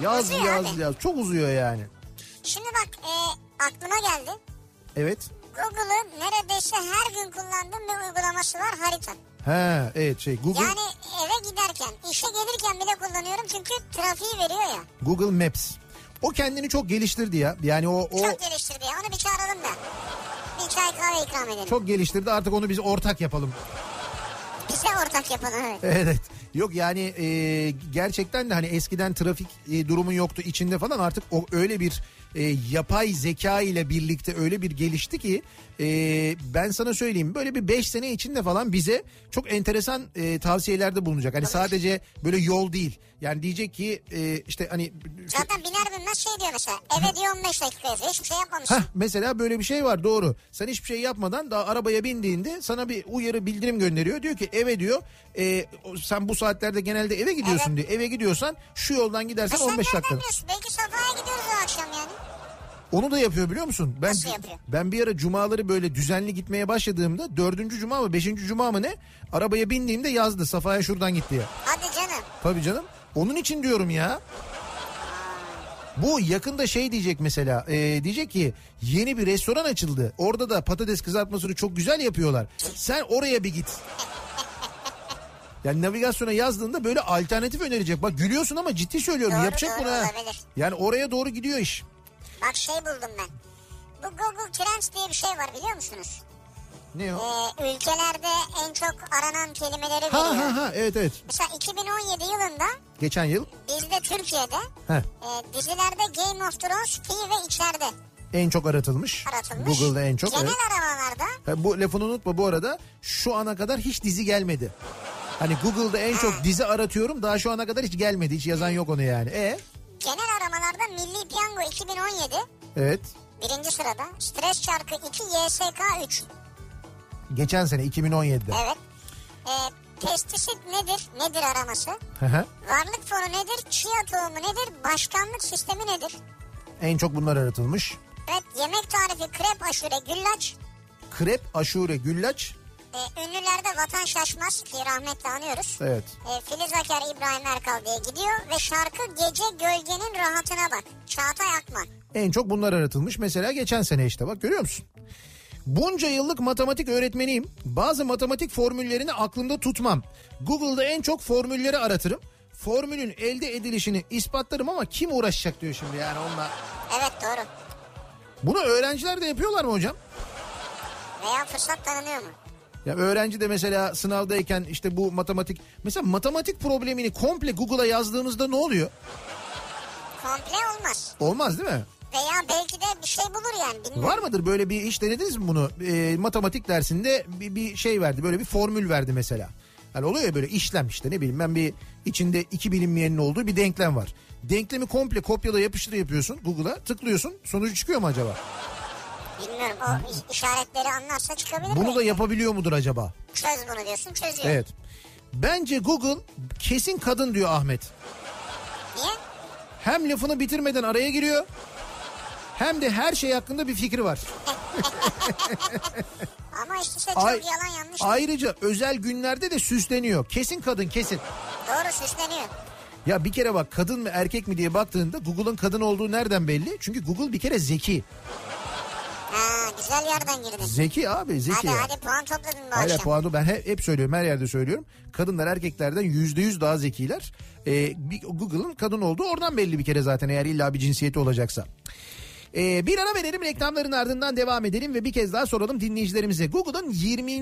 Yaz Uzuyor yaz abi. yaz çok uzuyor yani. Şimdi bak e, aklıma geldi. Evet. Google'ın neredeyse her gün kullandığım bir uygulaması var harita. Ha evet şey Google Yani eve giderken, işe gelirken bile kullanıyorum çünkü trafiği veriyor ya. Google Maps. O kendini çok geliştirdi ya. Yani o o Çok geliştirdi ya. Onu bir çağıralım da. Bir çay kahve ikram edelim. çok geliştirdi. Artık onu biz ortak yapalım. Bize ortak yapalım evet. Evet. Yok yani e, gerçekten de hani eskiden trafik e, durumu yoktu içinde falan artık o öyle bir e, yapay zeka ile birlikte öyle bir gelişti ki e, ben sana söyleyeyim böyle bir 5 sene içinde falan bize çok enteresan e, tavsiyelerde bulunacak. Hani sadece böyle yol değil. Yani diyecek ki e, işte hani Zaten biner binmez şey diyor mesela. Eve diyor 15 dakika yazıyor. Hiçbir şey yapmamışsın. Heh, mesela böyle bir şey var doğru. Sen hiçbir şey yapmadan daha arabaya bindiğinde sana bir uyarı bildirim gönderiyor. Diyor ki eve diyor e, sen bu saatlerde genelde eve gidiyorsun diyor. Eve gidiyorsan şu yoldan gidersen sen 15 nereden dakika. Belki Safa'ya gidiyoruz o akşam yani. Onu da yapıyor biliyor musun? Ben Nasıl yapıyor? ben bir ara cumaları böyle düzenli gitmeye başladığımda dördüncü cuma mı beşinci cuma mı ne? Arabaya bindiğimde yazdı Safa'ya şuradan git diye. Hadi canım. Tabii canım. Onun için diyorum ya. Bu yakında şey diyecek mesela e, diyecek ki yeni bir restoran açıldı. Orada da patates kızartmasını çok güzel yapıyorlar. Sen oraya bir git. Yani navigasyona yazdığında böyle alternatif önerecek. Bak gülüyorsun ama ciddi söylüyorum Doğru, yapacak doğru bunu ha. Yani oraya doğru gidiyor iş. Bak şey buldum ben. Bu Google Trends diye bir şey var biliyor musunuz? Ne o? Ee, ülkelerde en çok aranan kelimeleri Ha veriyor. ha ha evet evet. Mesela 2017 yılında Geçen yıl bizde Türkiye'de heh, e, dizilerde Game of Thrones, Fi ve içeride en çok aratılmış. aratılmış. Google'da en çok. Genel evet. aramalarda Ha, bu lafını unutma bu arada şu ana kadar hiç dizi gelmedi. Hani Google'da en çok dizi aratıyorum daha şu ana kadar hiç gelmedi. Hiç yazan yok onu yani. E genel aramalarda Milli Piyango 2017 evet. birinci sırada. Stres Çarkı 2, YSK 3. Geçen sene 2017'de. Evet. E, pestisit nedir? Nedir araması? Hı hı. Varlık fonu nedir? Chia tohumu nedir? Başkanlık sistemi nedir? en çok bunlar aratılmış. Evet yemek tarifi krep aşure güllaç. Krep, aşure, güllaç. E, ünlülerde Vatan Şaşmaz ki rahmetle anıyoruz. Evet. E, Filiz Aker İbrahim Erkal diye gidiyor ve şarkı Gece Gölgenin Rahatına Bak. Çağatay Akman. En çok bunlar aratılmış. Mesela geçen sene işte bak görüyor musun? Bunca yıllık matematik öğretmeniyim. Bazı matematik formüllerini aklımda tutmam. Google'da en çok formülleri aratırım. Formülün elde edilişini ispatlarım ama kim uğraşacak diyor şimdi yani onunla. Evet doğru. Bunu öğrenciler de yapıyorlar mı hocam? Veya fırsat tanınıyor mu? Ya öğrenci de mesela sınavdayken işte bu matematik mesela matematik problemini komple Google'a yazdığımızda ne oluyor? Komple olmaz. Olmaz değil mi? Veya belki de bir şey bulur yani. Bilmiyorum. Var mıdır böyle bir iş denediniz mi bunu? Ee, matematik dersinde bir, bir şey verdi böyle bir formül verdi mesela. Hani oluyor ya böyle işlem işte ne bileyim ben bir içinde iki bilinmeyenin olduğu bir denklem var. Denklemi komple kopyala yapıştır yapıyorsun Google'a tıklıyorsun sonucu çıkıyor mu acaba? Bilmiyorum. O iş- işaretleri anlarsa çıkabilir Bunu mi? da yapabiliyor mudur acaba? Çöz bunu diyorsun çözüyor. Evet. Bence Google kesin kadın diyor Ahmet. Niye? Hem lafını bitirmeden araya giriyor hem de her şey hakkında bir fikri var. Ama işte işte çok Ay- yalan yanlış. Ayrıca özel günlerde de süsleniyor. Kesin kadın kesin. Doğru süsleniyor. Ya bir kere bak kadın mı erkek mi diye baktığında Google'ın kadın olduğu nereden belli? Çünkü Google bir kere zeki. Ha güzel yerden girdin. Zeki abi zeki. Hadi ya. hadi puan topladın bu Hala akşam. puanı ben hep, hep söylüyorum her yerde söylüyorum. Kadınlar erkeklerden yüzde yüz daha zekiler. Ee, Google'ın kadın olduğu oradan belli bir kere zaten eğer illa bir cinsiyeti olacaksa. Ee, bir ara verelim reklamların ardından devam edelim ve bir kez daha soralım dinleyicilerimize. Google'ın 20.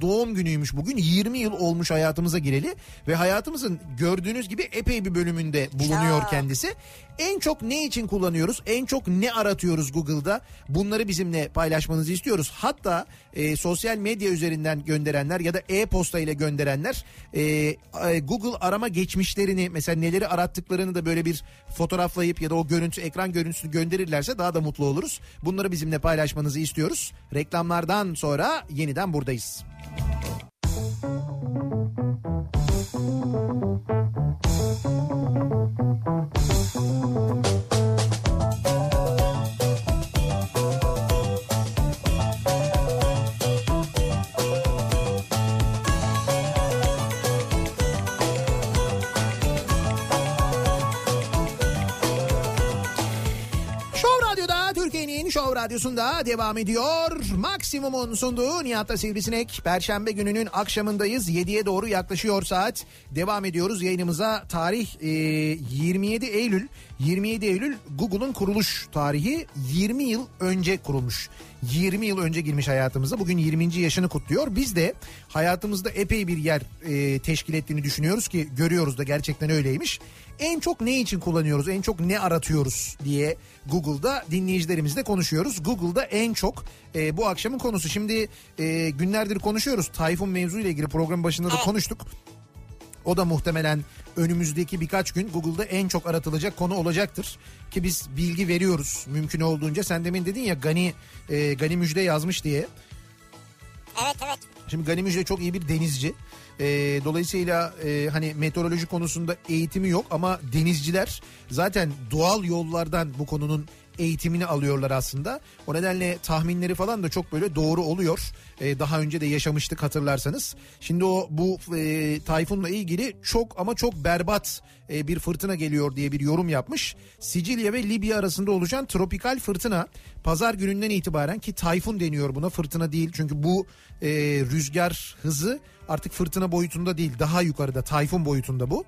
doğum günüymüş bugün 20 yıl olmuş hayatımıza gireli ve hayatımızın gördüğünüz gibi epey bir bölümünde bulunuyor Ya. kendisi. En çok ne için kullanıyoruz? En çok ne aratıyoruz Google'da? Bunları bizimle paylaşmanızı istiyoruz. Hatta e, sosyal medya üzerinden gönderenler ya da e-posta ile gönderenler e, Google arama geçmişlerini mesela neleri arattıklarını da böyle bir fotoğraflayıp ya da o görüntü ekran görüntüsünü gönderirlerse daha da mutlu oluruz. Bunları bizimle paylaşmanızı istiyoruz. Reklamlardan sonra yeniden buradayız. Show Radyosu'nda devam ediyor. Maksimum'un sunduğu Nihat'ta Sivrisinek. Perşembe gününün akşamındayız. 7'ye doğru yaklaşıyor saat. Devam ediyoruz yayınımıza. Tarih e, 27 Eylül. 27 Eylül Google'un kuruluş tarihi 20 yıl önce kurulmuş. 20 yıl önce girmiş hayatımıza. Bugün 20. yaşını kutluyor. Biz de hayatımızda epey bir yer e, teşkil ettiğini düşünüyoruz ki görüyoruz da gerçekten öyleymiş. En çok ne için kullanıyoruz? En çok ne aratıyoruz diye Google'da dinleyicilerimizle konuşuyoruz. Google'da en çok e, bu akşamın konusu. Şimdi e, günlerdir konuşuyoruz. Tayfun mevzuyla ilgili programın başında da konuştuk. O da muhtemelen önümüzdeki birkaç gün Google'da en çok aratılacak konu olacaktır. Ki biz bilgi veriyoruz mümkün olduğunca. Sen demin dedin ya Gani e, Gani Müjde yazmış diye. Evet evet. Şimdi Gani Müjde çok iyi bir denizci. Ee, dolayısıyla e, hani meteoroloji konusunda eğitimi yok ama denizciler zaten doğal yollardan bu konunun eğitimini alıyorlar aslında. O nedenle tahminleri falan da çok böyle doğru oluyor. Ee, daha önce de yaşamıştık hatırlarsanız. Şimdi o bu e, tayfunla ilgili çok ama çok berbat e, bir fırtına geliyor diye bir yorum yapmış. Sicilya ve Libya arasında oluşan tropikal fırtına pazar gününden itibaren ki tayfun deniyor buna fırtına değil. Çünkü bu e, rüzgar hızı artık fırtına boyutunda değil daha yukarıda tayfun boyutunda bu.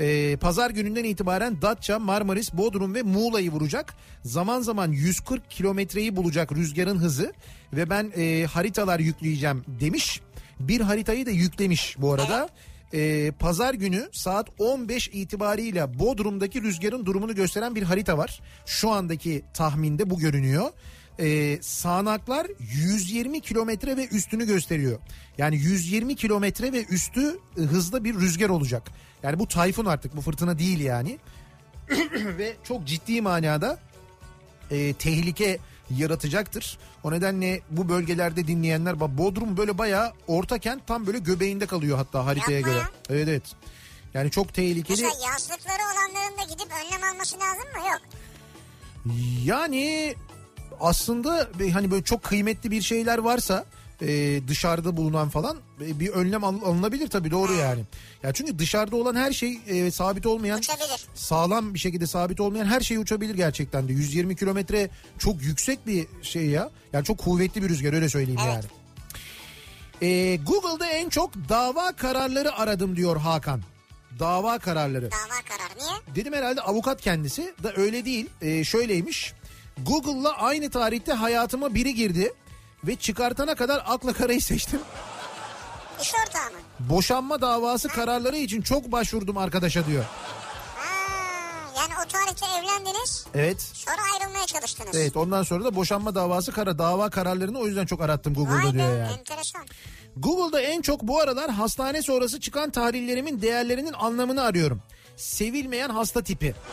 Ee, pazar gününden itibaren Datça, Marmaris, Bodrum ve Muğla'yı vuracak. Zaman zaman 140 kilometreyi bulacak rüzgarın hızı ve ben e, haritalar yükleyeceğim demiş. Bir haritayı da yüklemiş bu arada. Ee, pazar günü saat 15 itibariyle Bodrum'daki rüzgarın durumunu gösteren bir harita var. Şu andaki tahminde bu görünüyor. Ee, sağanaklar 120 kilometre ve üstünü gösteriyor. Yani 120 kilometre ve üstü e, hızda bir rüzgar olacak. Yani bu tayfun artık bu fırtına değil yani. ve çok ciddi manada e, tehlike yaratacaktır. O nedenle bu bölgelerde dinleyenler Bodrum böyle bayağı orta kent tam böyle göbeğinde kalıyor hatta haritaya Yapma göre. Evet evet. Yani çok tehlikeli. Mesela yazlıkları olanların da gidip önlem alması lazım mı? Yok. Yani aslında hani böyle çok kıymetli bir şeyler varsa e, dışarıda bulunan falan e, bir önlem al- alınabilir tabii doğru yani. Ya çünkü dışarıda olan her şey e, sabit olmayan Uçabilir. sağlam bir şekilde sabit olmayan her şey uçabilir gerçekten de. 120 kilometre çok yüksek bir şey ya. Yani çok kuvvetli bir rüzgar öyle söyleyeyim Evet. yani. E, Google'da en çok dava kararları aradım diyor Hakan. Dava kararları. Dava kararı. Niye? Dedim herhalde avukat kendisi da öyle değil. Ee, şöyleymiş. Google'la aynı tarihte hayatıma biri girdi ve çıkartana kadar akla karayı seçtim. İş ortağı mı? Boşanma davası kararları için çok başvurdum arkadaşa diyor. Ha, yani o tarihte evlendiniz Evet. sonra ayrılmaya çalıştınız. Evet ondan sonra da boşanma davası kara dava kararlarını o yüzden çok arattım Google'da Vay be diyor yani. enteresan. Google'da en çok bu aralar hastane sonrası çıkan tahlillerimin değerlerinin anlamını arıyorum. Sevilmeyen hasta tipi.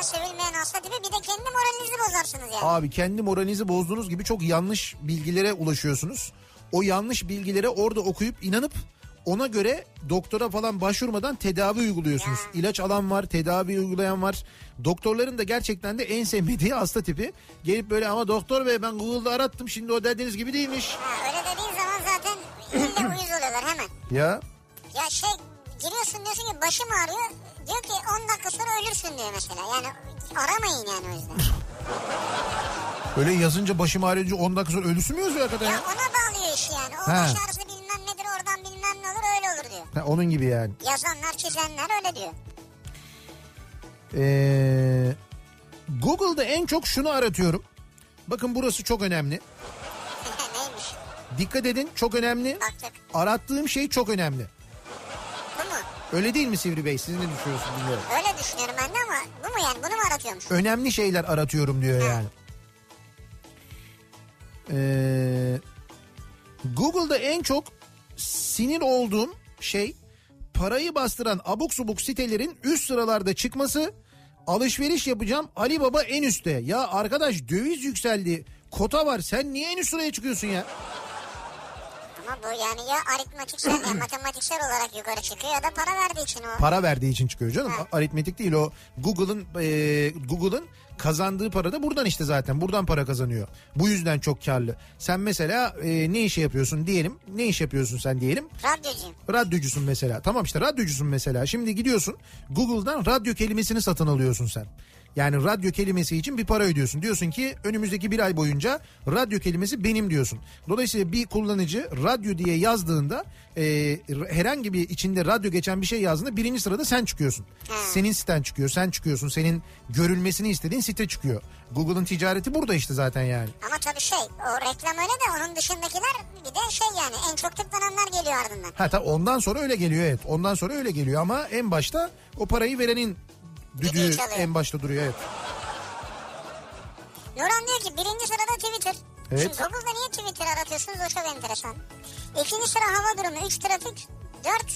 Hakikaten sevilmeyen hasta tipi bir de kendi moralinizi bozarsınız yani. Abi kendi moralinizi bozduğunuz gibi çok yanlış bilgilere ulaşıyorsunuz. O yanlış bilgilere orada okuyup inanıp ona göre doktora falan başvurmadan tedavi uyguluyorsunuz. İlaç alan var, tedavi uygulayan var. Doktorların da gerçekten de en sevmediği hasta tipi. Gelip böyle ama doktor bey ben Google'da arattım şimdi o dediğiniz gibi değilmiş. Ha, öyle dediğin zaman zaten ille uyuz oluyorlar hemen. Ya Ya şey giriyorsun diyorsun ki başım ağrıyor. Diyor ki 10 dakika sonra ölürsün diyor mesela. Yani aramayın yani o yüzden. Öyle yazınca başım ağrıyınca 10 dakika sonra ölüsü mü yazıyor hakikaten Ya ya? ona bağlıyor işi yani. O Ha. baş ağrısı bilmem nedir oradan bilmem ne olur öyle olur diyor. Ha, onun gibi yani. Yazanlar çizenler öyle diyor. Ee, Google'da en çok şunu aratıyorum. Bakın burası çok önemli. Neymiş? Dikkat edin çok önemli. Baktık. Arattığım şey çok önemli. Öyle değil mi Sivri Bey? Siz ne düşünüyorsunuz bilmiyorum. Öyle düşünüyorum ben de ama bu mu yani? Bunu mu aratıyormuş? Önemli şeyler aratıyorum diyor yani. Ee, Google'da en çok sinir olduğum şey parayı bastıran abuk subuk sitelerin üst sıralarda çıkması. Alışveriş yapacağım Ali Baba en üstte. Ya arkadaş döviz yükseldi. Kota var. Sen niye en üst sıraya çıkıyorsun ya? Ama bu yani ya aritmatiksel ya matematiksel olarak yukarı çıkıyor ya da para verdiği için o. Para verdiği için çıkıyor canım. Ha. Aritmetik değil o. Google'ın e, Google'ın kazandığı para da buradan işte zaten. Buradan para kazanıyor. Bu yüzden çok karlı. Sen mesela e, ne işi yapıyorsun diyelim. Ne iş yapıyorsun sen diyelim. Radyocuyum. Radyocusun mesela. Tamam işte radyocusun mesela. Şimdi gidiyorsun Google'dan radyo kelimesini satın alıyorsun sen. Yani radyo kelimesi için bir para ödüyorsun. Diyorsun ki önümüzdeki bir ay boyunca radyo kelimesi benim diyorsun. Dolayısıyla bir kullanıcı radyo diye yazdığında e, herhangi bir içinde radyo geçen bir şey yazdığında birinci sırada sen çıkıyorsun. Senin siten çıkıyor, sen çıkıyorsun. Senin görülmesini istediğin site çıkıyor. Google'ın ticareti burada işte zaten yani. Ama tabii şey o reklam öyle de onun dışındakiler bir de şey yani en çok tıklananlar geliyor ardından. Ha tabii ondan sonra öyle geliyor evet. Ondan sonra öyle geliyor ama en başta o parayı verenin düdüğü en başta duruyor evet. Nurhan diyor ki birinci sırada Twitter. Evet. Şimdi Google'da niye Twitter aratıyorsunuz o çok enteresan. İkinci sıra hava durumu, üç trafik, dört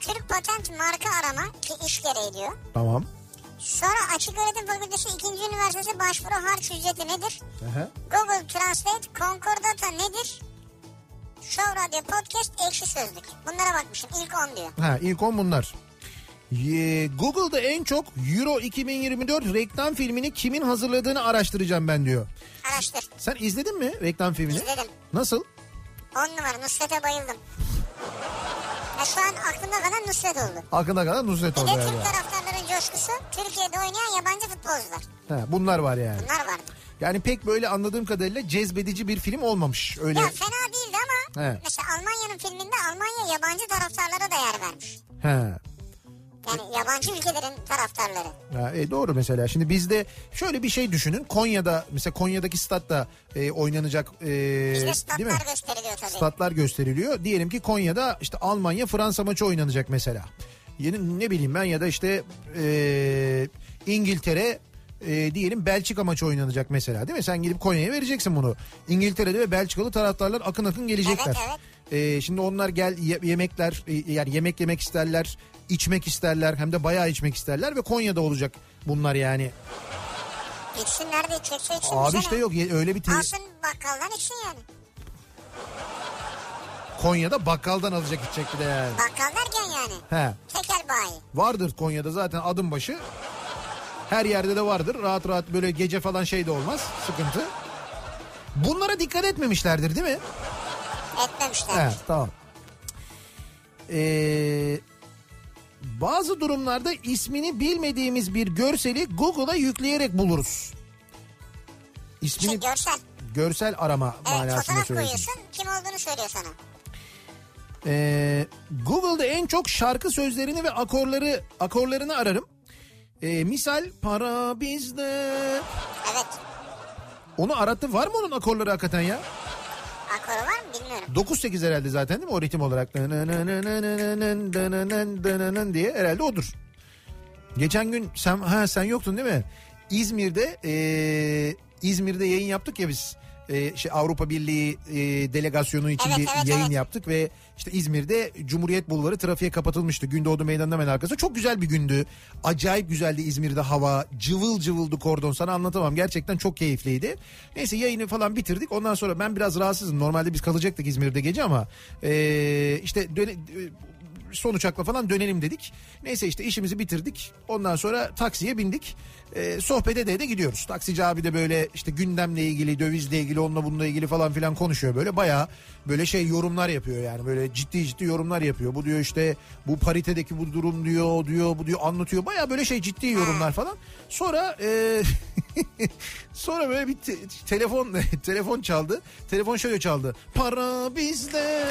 Türk patent marka arama ki iş gereği diyor. Tamam. Sonra Açık Öğretim Fakültesi 2. Üniversitesi başvuru harç ücreti nedir? Aha. Google Translate, Concordata nedir? Show Radyo Podcast, Ekşi Sözlük. Bunlara bakmışım. İlk 10 diyor. Ha ilk on bunlar. Google'da en çok Euro 2024 reklam filmini kimin hazırladığını araştıracağım ben diyor. Araştır. Sen izledin mi reklam filmini? İzledim. Nasıl? 10 numara Nusret'e bayıldım. Ya şu an aklımda kalan Nusret oldu. Aklına kadar Nusret Bir oldu de yani. Türk taraftarların coşkusu Türkiye'de oynayan yabancı futbolcular. Ha, bunlar var yani. Bunlar vardı. Yani pek böyle anladığım kadarıyla cezbedici bir film olmamış. Öyle. Ya fena değildi ama He. mesela Almanya'nın filminde Almanya yabancı taraftarlara da yer vermiş. Ha. Yani yabancı ülkelerin taraftarları. Ha, e, doğru mesela. Şimdi bizde şöyle bir şey düşünün. Konya'da mesela Konya'daki statta e, oynanacak e, Bizde değil mi? statlar gösteriliyor tabii. Statlar gösteriliyor. Diyelim ki Konya'da işte Almanya Fransa maçı oynanacak mesela. Yeni ne bileyim ben ya da işte e, İngiltere e, diyelim Belçika maçı oynanacak mesela değil mi? Sen gidip Konya'ya vereceksin bunu. İngiltere'de ve Belçikalı taraftarlar akın akın gelecekler. Evet, E, şimdi onlar gel ye- yemekler e, yani yemek yemek isterler, içmek isterler hem de bayağı içmek isterler ve Konya'da olacak bunlar yani. Gitsinler de içecekse içsin. Abi işte ne? yok öyle bir te- Alsın bakkaldan içsin yani. Konya'da bakkaldan alacak içecek bir de yani. Bakkal derken yani. He. Tekel bayi. Vardır Konya'da zaten adım başı. Her yerde de vardır. Rahat rahat böyle gece falan şey de olmaz. Sıkıntı. Bunlara dikkat etmemişlerdir değil mi? Etmemişler. He, tamam. Ee, bazı durumlarda ismini bilmediğimiz bir görseli Google'a yükleyerek buluruz. İsmini Şey, görsel. görsel arama Evet manasında söylüyorsun. koyuyorsun kim olduğunu söylüyor sana. Ee, Google'da en çok şarkı sözlerini ve akorları akorlarını ararım. Ee, misal para bizde. Evet. Onu arattın var mı onun akorları hakikaten ya? Akoru var mı bilmiyorum. 9-8 herhalde zaten değil mi o ritim olarak? diye herhalde odur. Geçen gün sen ha sen yoktun değil mi? İzmir'de ee, İzmir'de yayın yaptık ya biz. Ee, şey Avrupa Birliği ee, delegasyonu için Evet, bir evet, yayın evet. yaptık ve işte İzmir'de Cumhuriyet Bulvarı trafiğe kapatılmıştı. Gündoğdu Meydanı'nın hemen arkası. Çok güzel bir gündü. Acayip güzeldi İzmir'de hava. Cıvıl cıvıldı kordon. Sana anlatamam. Gerçekten çok keyifliydi. Neyse yayını falan bitirdik. Ondan sonra ben biraz rahatsızım. Normalde biz kalacaktık İzmir'de gece ama ee, işte döne, son uçakla falan dönelim dedik. Neyse işte işimizi bitirdik. Ondan sonra taksiye bindik. E, sohbet ede de gidiyoruz. Taksici abi de böyle işte gündemle ilgili, dövizle ilgili, onunla bununla ilgili falan filan konuşuyor. Böyle bayağı böyle şey yorumlar yapıyor yani. Böyle ciddi ciddi yorumlar yapıyor. Bu diyor işte bu paritedeki bu durum diyor, diyor bu diyor anlatıyor. Bayağı böyle şey ciddi yorumlar falan. Sonra e, sonra böyle bir te- telefon telefon çaldı. Telefon şöyle çaldı. Para bizde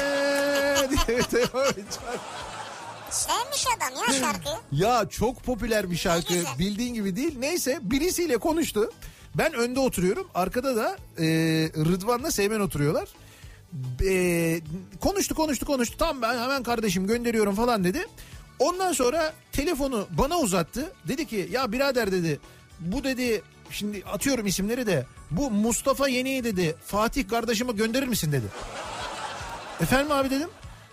diye telefon çaldı. Sevmiş adam ya şarkıyı. Ya çok popüler bir şarkı bildiğin gibi değil. Neyse birisiyle konuştu. Ben önde oturuyorum. Arkada da e, Rıdvan'la Seymen oturuyorlar. E, konuştu konuştu konuştu. Tamam ben hemen kardeşim gönderiyorum falan dedi. Ondan sonra telefonu bana uzattı. Dedi ki ya birader dedi bu dedi şimdi atıyorum isimleri de bu Mustafa Yeni dedi Fatih kardeşime gönderir misin dedi. Efendim abi dedim.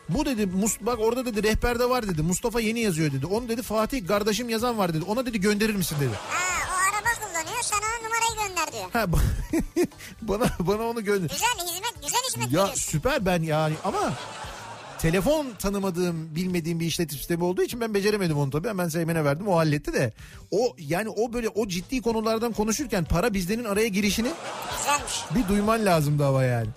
Bu dedi bak orada dedi rehberde var dedi. Mustafa yeni yazıyor dedi. Onu dedi Fatih kardeşim yazan var dedi. Ona dedi gönderir misin dedi. Ha o araba kullanıyor sana o numarayı gönder diyor. Ha, ba- bana bana onu gönder. Güzel hizmet güzel hizmet Ya veriyorsun. süper ben yani ama telefon tanımadığım bilmediğim bir işletim sistemi olduğu için ben beceremedim onu tabii. Ben Seymen'e verdim o halletti de. O yani o böyle o ciddi konulardan konuşurken para bizdenin araya girişini Güzelmiş. bir duyman lazımdı ama yani.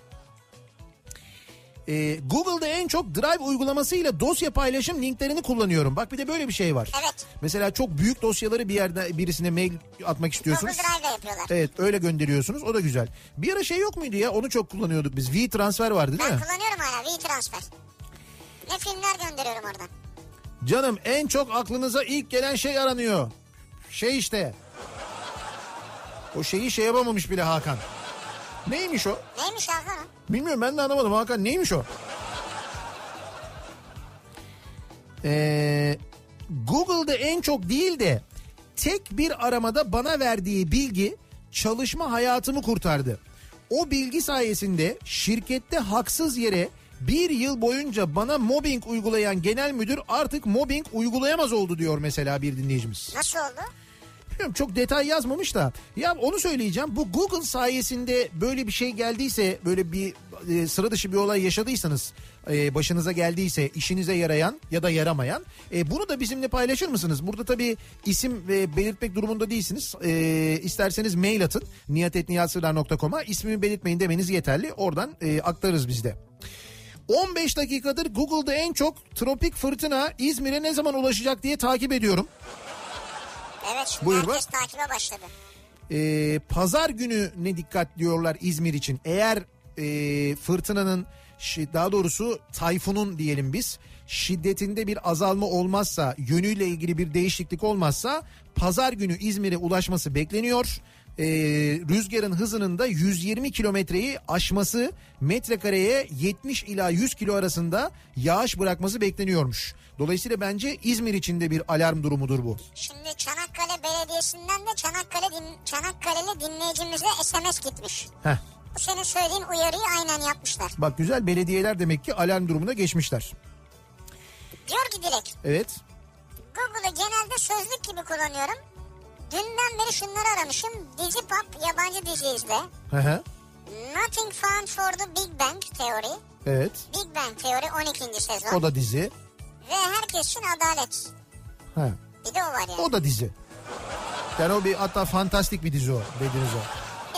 Ee, Google'da en çok Drive uygulamasıyla dosya paylaşım linklerini kullanıyorum. Bak bir de böyle bir şey var. Evet. Mesela çok büyük dosyaları bir yerde birisine mail atmak Google istiyorsunuz. Drive'la yapıyorlar. Evet öyle gönderiyorsunuz o da güzel. Bir ara şey yok muydu ya onu çok kullanıyorduk biz. V-Transfer vardı değil Ben mi? kullanıyorum hala V-Transfer. Ne filmler gönderiyorum oradan. Canım en çok aklınıza ilk gelen şey aranıyor. Şey işte. O şeyi şey yapamamış bile Hakan. Neymiş o? Neymiş Hakan? Bilmiyorum ben de anlamadım Hakan neymiş o? Ee, Google'da en çok değil de tek bir aramada bana verdiği bilgi çalışma hayatımı kurtardı. O bilgi sayesinde şirkette haksız yere bir yıl boyunca bana mobbing uygulayan genel müdür artık mobbing uygulayamaz oldu diyor mesela bir dinleyicimiz. Nasıl oldu? Bilmiyorum çok detay yazmamış da ya onu söyleyeceğim bu Google sayesinde böyle bir şey geldiyse böyle bir e, sıra dışı bir olay yaşadıysanız e, başınıza geldiyse işinize yarayan ya da yaramayan e, bunu da bizimle paylaşır mısınız? Burada tabii isim ve belirtmek durumunda değilsiniz. E, isterseniz mail atın niyatetniyatsırlar.com'a ismimi belirtmeyin demeniz yeterli oradan e, aktarırız biz de. 15 dakikadır Google'da en çok tropik fırtına İzmir'e ne zaman ulaşacak diye takip ediyorum. Evet şimdi Buyur herkes takibe başladı. Ee, pazar günü ne dikkat diyorlar İzmir için. Eğer e, fırtınanın daha doğrusu tayfunun diyelim biz şiddetinde bir azalma olmazsa yönüyle ilgili bir değişiklik olmazsa pazar günü İzmir'e ulaşması bekleniyor. Ee, rüzgarın hızının da 120 kilometreyi aşması metrekareye 70 ila 100 kilo arasında yağış bırakması bekleniyormuş. Dolayısıyla bence İzmir için de bir alarm durumudur bu. Şimdi Çanakkale Belediyesi'nden de Çanakkale din, Çanakkale'li dinleyicimize SMS gitmiş. Heh. Bu senin söylediğin uyarıyı aynen yapmışlar. Bak güzel belediyeler demek ki alarm durumuna geçmişler. Diyor ki Dilek Evet. Google'ı genelde sözlük gibi kullanıyorum. Dünden beri şunları aramışım. Dizi Pop yabancı dizi izle. Hı hı. Nothing Found for the Big Bang Theory. Evet. Big Bang Theory 12. sezon. O da dizi. Ve Herkes için Adalet. Ha. Bir de o var yani. O da dizi. Yani o bir hatta fantastik bir dizi o dediğiniz o.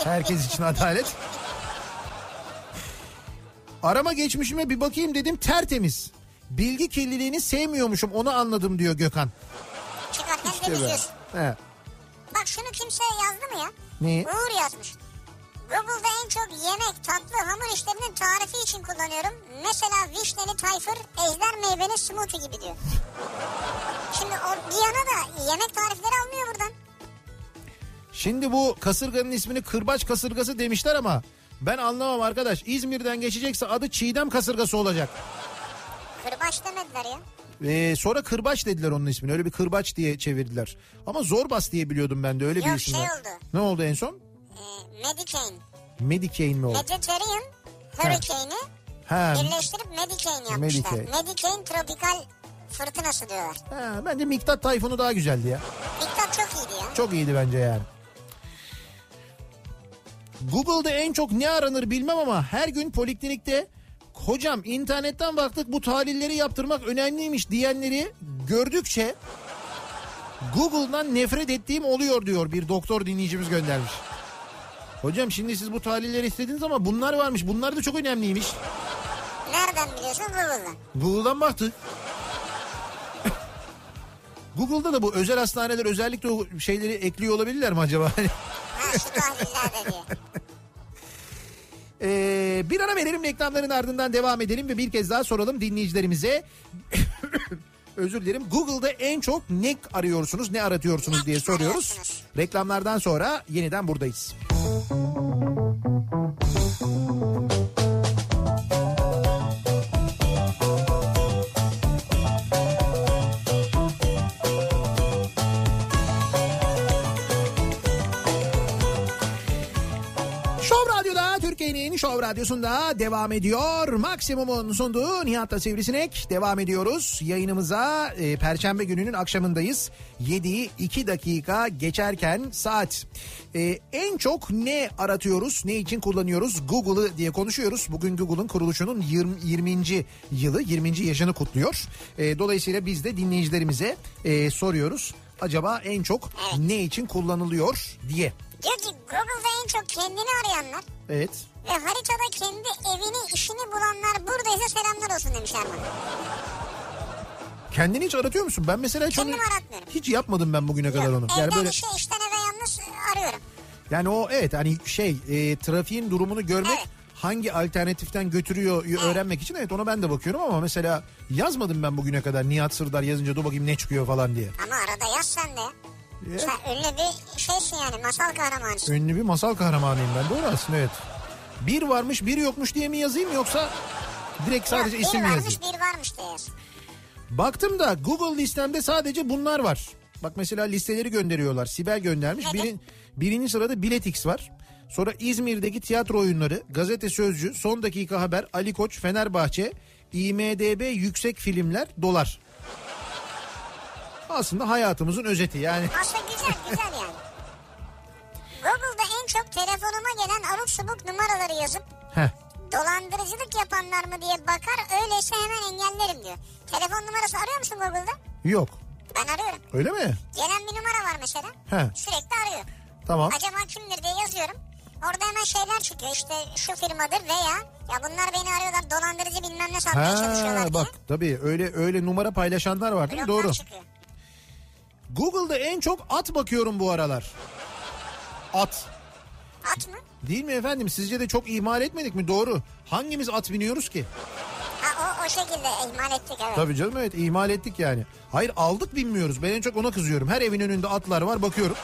Herkes için adalet. Arama geçmişime bir bakayım dedim tertemiz. Bilgi kirliliğini sevmiyormuşum onu anladım diyor Gökhan. Çıkarken İşte temizliyorsun. He. Bak şunu kimse yazdı mı ya? Neyi? Uğur yazmış. Google'da en çok yemek, tatlı, hamur işlerinin tarifi için kullanıyorum. Mesela vişneli tayfır, ejder meyveli smoothie gibi diyor. Şimdi o Diana da yemek tarifleri almıyor buradan. Şimdi bu kasırganın ismini kırbaç kasırgası demişler ama ben anlamam arkadaş. İzmir'den geçecekse adı Çiğdem kasırgası olacak. Kırbaç demediler ya. Ee, sonra kırbaç dediler onun ismini. Öyle bir kırbaç diye çevirdiler. Ama zorbas diye biliyordum ben de öyle bir Yok, isim şey var. oldu. Ne oldu en son? Medicaine. Medicaine mi oldu? Mediterranean Hurricane'i Ha, birleştirip Medicaine yapmışlar. Medicaine. Medicaine tropikal fırtınası diyorlar. ha, bence Miktat Tayfun'u daha güzeldi ya. Miktat çok iyiydi ya. Çok iyiydi bence yani. Google'da en çok ne aranır bilmem ama her gün poliklinikte hocam internetten baktık bu tahlilleri yaptırmak önemliymiş diyenleri gördükçe Google'dan nefret ettiğim oluyor diyor bir doktor dinleyicimiz göndermiş. Hocam şimdi siz bu tahlilleri istediniz ama bunlar varmış. Bunlar da çok önemliymiş. Nereden biliyorsun Google'dan? Google'dan baktık. Google'da da bu özel hastaneler özellikle o şeyleri ekliyor olabilirler mi acaba? Ha şu. Ee, bir ara verelim reklamların ardından devam edelim ve bir kez daha soralım dinleyicilerimize. Özür dilerim. Google'da en çok ne arıyorsunuz, ne aratıyorsunuz diye soruyoruz. Reklamlardan sonra yeniden buradayız. Şov Türkiye'nin Şov Radyosu'nda devam ediyor. Maksimum'un sunduğu Nihat'la Sivrisinek devam ediyoruz. Yayınımıza e, Perşembe gününün akşamındayız. 7'yi 2 dakika geçerken saat. E, en çok ne aratıyoruz, ne için kullanıyoruz? Google'ı diye konuşuyoruz. Bugün Google'ın kuruluşunun 20. 20. yılı, 20. yaşını kutluyor. E, dolayısıyla biz de dinleyicilerimize e, soruyoruz. Acaba en çok ne için kullanılıyor diye. Diyor ki Google'da en çok kendini arayanlar Evet. Ve haritada kendi evini işini bulanlar buradaysa selamlar olsun demiş Erman. Kendini hiç aratıyor musun? Ben mesela hiç Kendim onu aratmıyorum. hiç yapmadım ben bugüne kadar Yok, onu. evden Yani böyle işe işten eve yalnız arıyorum. yani o evet hani şey e, trafiğin durumunu görmek Evet. hangi alternatiften götürüyor öğrenmek için evet ona ben de bakıyorum ama mesela yazmadım ben bugüne kadar Nihat Sırdar yazınca dur bakayım ne çıkıyor falan diye. Ama arada yaz sen de. Evet. Sen ünlü bir şeysin yani masal kahramanısın. Ünlü bir masal kahramanıyım ben doğru aslında evet. Bir varmış bir yokmuş diye mi yazayım yoksa direkt sadece Yok, isim bir mi varmış yazayım? bir varmış diye yaz. Baktım da Google listemde sadece bunlar var. Bak mesela listeleri gönderiyorlar. Sibel göndermiş. Nedir? Birin, birinci sırada Biletix var. Sonra İzmir'deki tiyatro oyunları, gazete sözcü, son dakika haber, Ali Koç, Fenerbahçe, IMDB yüksek filmler, dolar. Aslında hayatımızın özeti yani. Aslında güzel güzel yani. Google'da en çok telefonuma gelen abuk subuk numaraları yazıp Heh. dolandırıcılık yapanlar mı diye bakar öyleyse hemen engellerim diyor. Telefon numarası arıyor musun Google'da? Yok. Ben arıyorum. Öyle mi? Gelen bir numara var mesela. He. Sürekli arıyor. Tamam. Acaba kimdir diye yazıyorum. Orada hemen şeyler çıkıyor işte şu firmadır veya ya bunlar beni arıyorlar dolandırıcı bilmem ne satmaya çalışıyorlar diye. bak tabii öyle öyle numara paylaşanlar var değil mi? Bloklar Doğru. çıkıyor. Google'da en çok at bakıyorum bu aralar. At. At mı? Değil mi efendim? Sizce de çok ihmal etmedik mi? Doğru. Hangimiz at biniyoruz ki? Ha o, o şekilde ihmal ettik evet. Tabii canım evet ihmal ettik yani. Hayır aldık binmiyoruz. Ben en çok ona kızıyorum. Her evin önünde atlar var bakıyorum.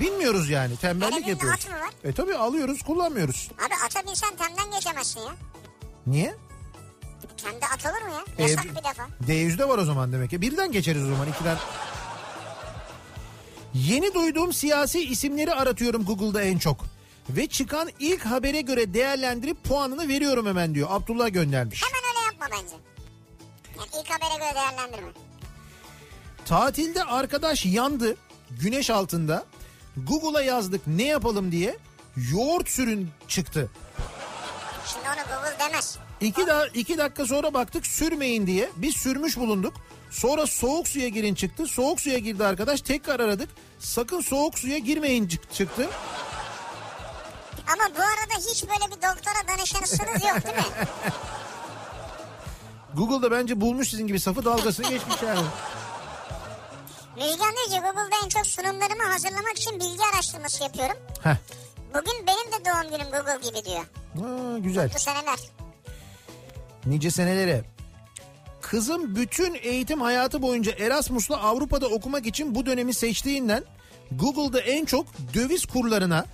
Binmiyoruz yani Her tembellik evinde yapıyoruz. at mı var? E tabii alıyoruz kullanmıyoruz. Abi ata binsen temden geçemezsin ya. Niye? Temde at olur mu E, ya? Yasak bir defa. D100'de var o zaman demek ki. Birden geçeriz o zaman ikiden. Yeni duyduğum siyasi isimleri aratıyorum Google'da en çok. Ve çıkan ilk habere göre değerlendirip puanını veriyorum hemen diyor. Abdullah göndermiş. Hemen öyle yapma bence. Yani ilk habere göre değerlendirme. Tatilde arkadaş yandı güneş altında. Google'a yazdık ne yapalım diye yoğurt sürün çıktı. Şimdi onu Google demez. İki, da, iki dakika sonra baktık sürmeyin diye biz sürmüş bulunduk. Sonra soğuk suya girin çıktı. Soğuk suya girdi arkadaş tekrar aradık. Sakın soğuk suya girmeyin çık- çıktı. Ama bu arada hiç böyle bir doktora danışanısınız yok değil mi? Google'da bence bulmuş sizin gibi safı dalgasını geçmiş yani. Müjgan diyor ki Google'da en çok sunumlarımı hazırlamak için bilgi araştırması yapıyorum. Heh. Bugün benim de doğum günüm Google gibi diyor. Ha, güzel. Bu seneler. Nice senelere. Kızım bütün eğitim hayatı boyunca Erasmus'la Avrupa'da okumak için bu dönemi seçtiğinden Google'da en çok döviz kurlarına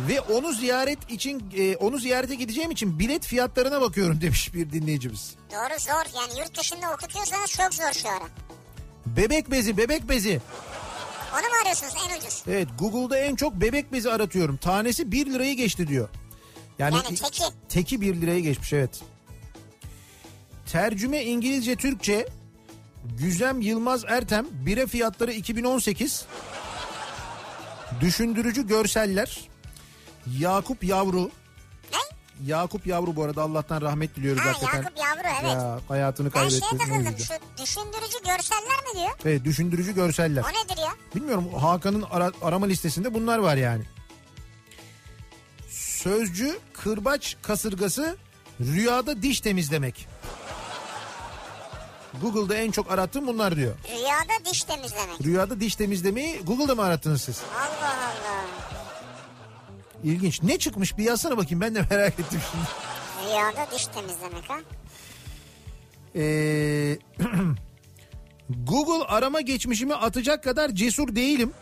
ve onu ziyaret için e, onu ziyarete gideceğim için bilet fiyatlarına bakıyorum demiş bir dinleyicimiz. doğru zor yani yurt dışında okutuyorsanız çok zor şu ara. Bebek bezi, bebek bezi. Onu mu arıyorsunuz en ucuz? Evet Google'da en çok bebek bezi aratıyorum. Tanesi 1 lirayı geçti diyor. Yani, Yani teki. Teki 1 liraya geçmiş evet. Tercüme İngilizce Türkçe Güzem Yılmaz Ertem bire fiyatları 2018 Düşündürücü görseller Yakup Yavru Ne? Yakup Yavru bu arada Allah'tan rahmet diliyoruz Ha hakikaten. Yakup Yavru evet. Ya hayatını ben kaybetti. şeye takıldım şu Düşündürücü görseller mi diyor? Evet düşündürücü görseller. O nedir ya? Bilmiyorum Hakan'ın ara- arama listesinde bunlar var yani. Sözcü kırbaç kasırgası rüyada diş temizlemek. Google'da en çok arattığım bunlar diyor. Rüyada diş temizlemek. Rüyada diş temizlemeyi Google'da mı arattınız siz? Allah Allah. İlginç. Ne çıkmış bir yazsana bakayım ben de merak ettim şimdi. Rüyada diş temizlemek ha? Ee, Google arama geçmişimi atacak kadar cesur değilim.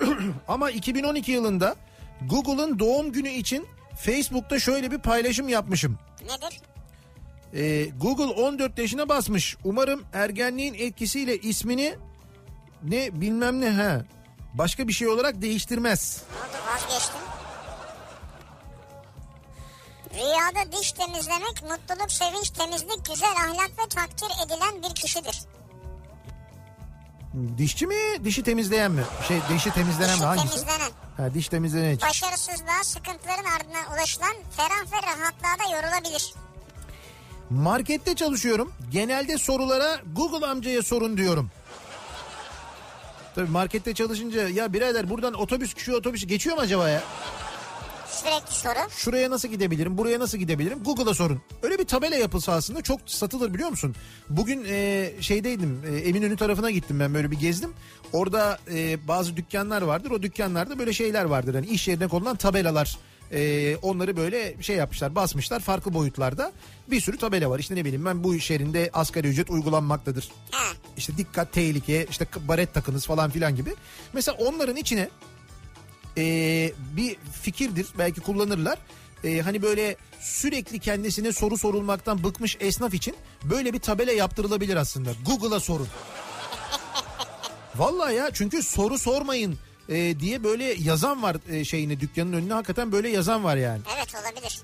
Ama 2012 yılında Google'ın doğum günü için Facebook'ta şöyle bir paylaşım yapmışım. Nedir? Ee, Google 14 yaşına basmış. Umarım ergenliğin etkisiyle ismini ne bilmem ne ha başka bir şey olarak değiştirmez. Oldu vazgeçtim. Rüyada diş temizlemek mutluluk, sevinç, temizlik, güzel ahlak ve takdir edilen bir kişidir. Dişçi mi dişi temizleyen mi? Şey dişi temizlenen mi Dişi hangisi? temizlenen. Ha, diş temizlenen için. Başarısızlığa, sıkıntıların ardından ulaşılan ferah ve rahatlığa da yorulabilir. Markette çalışıyorum. Genelde sorulara Google amcaya sorun diyorum. Tabii markette çalışınca ya birader buradan otobüs şu otobüs geçiyor mu acaba ya? Sürekli soru. Şuraya nasıl gidebilirim? Buraya nasıl gidebilirim? Google'a sorun. Öyle bir tabela yapılsa aslında çok satılır biliyor musun? Bugün e, şeydeydim e, Eminönü tarafına gittim ben böyle bir gezdim. Orada e, bazı dükkanlar vardır. O dükkanlarda böyle şeyler vardır. Hani iş yerine konulan tabelalar. E, onları böyle şey yapmışlar basmışlar farklı boyutlarda. Bir sürü tabela var. İşte ne bileyim ben bu iş yerinde asgari ücret uygulanmaktadır. İşte dikkat tehlike işte baret takınız falan filan gibi. Mesela onların içine e, bir fikirdir belki kullanırlar. E, hani böyle sürekli kendisine soru sorulmaktan bıkmış esnaf için böyle bir tabela yaptırılabilir aslında. Google'a sorun. Vallahi ya çünkü soru sormayın e, diye böyle yazan var e, şeyine dükkanın önüne hakikaten böyle yazan var yani. Evet olabilir.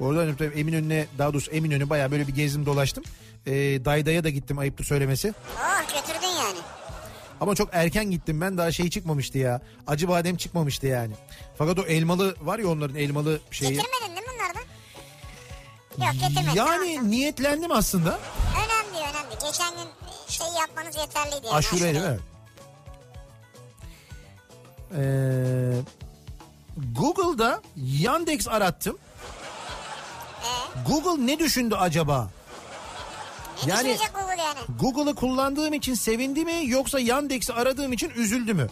Bu arada hani tabii Eminönü'ne daha doğrusu Eminönü bayağı böyle bir gezdim dolaştım. E, Dayda'ya da gittim ayıptır söylemesi. Oh götürdün yani. Ama çok erken gittim ben daha şey çıkmamıştı ya. Acı badem çıkmamıştı yani. Fakat o elmalı var ya onların elmalı şeyi. Getirmedin değil mi bunlardan? Yok getirmedim. Yani Tamam, niyetlendim aslında. Önemli önemli. Geçen gün şey yapmanız yeterliydi. Yani, Aşure değil mi? Ee, Google'da Yandex arattım. Ee, Google ne düşündü acaba? ne Yani- Google yani? Google'ı kullandığım için sevindi mi yoksa Yandex'i aradığım için üzüldü mü?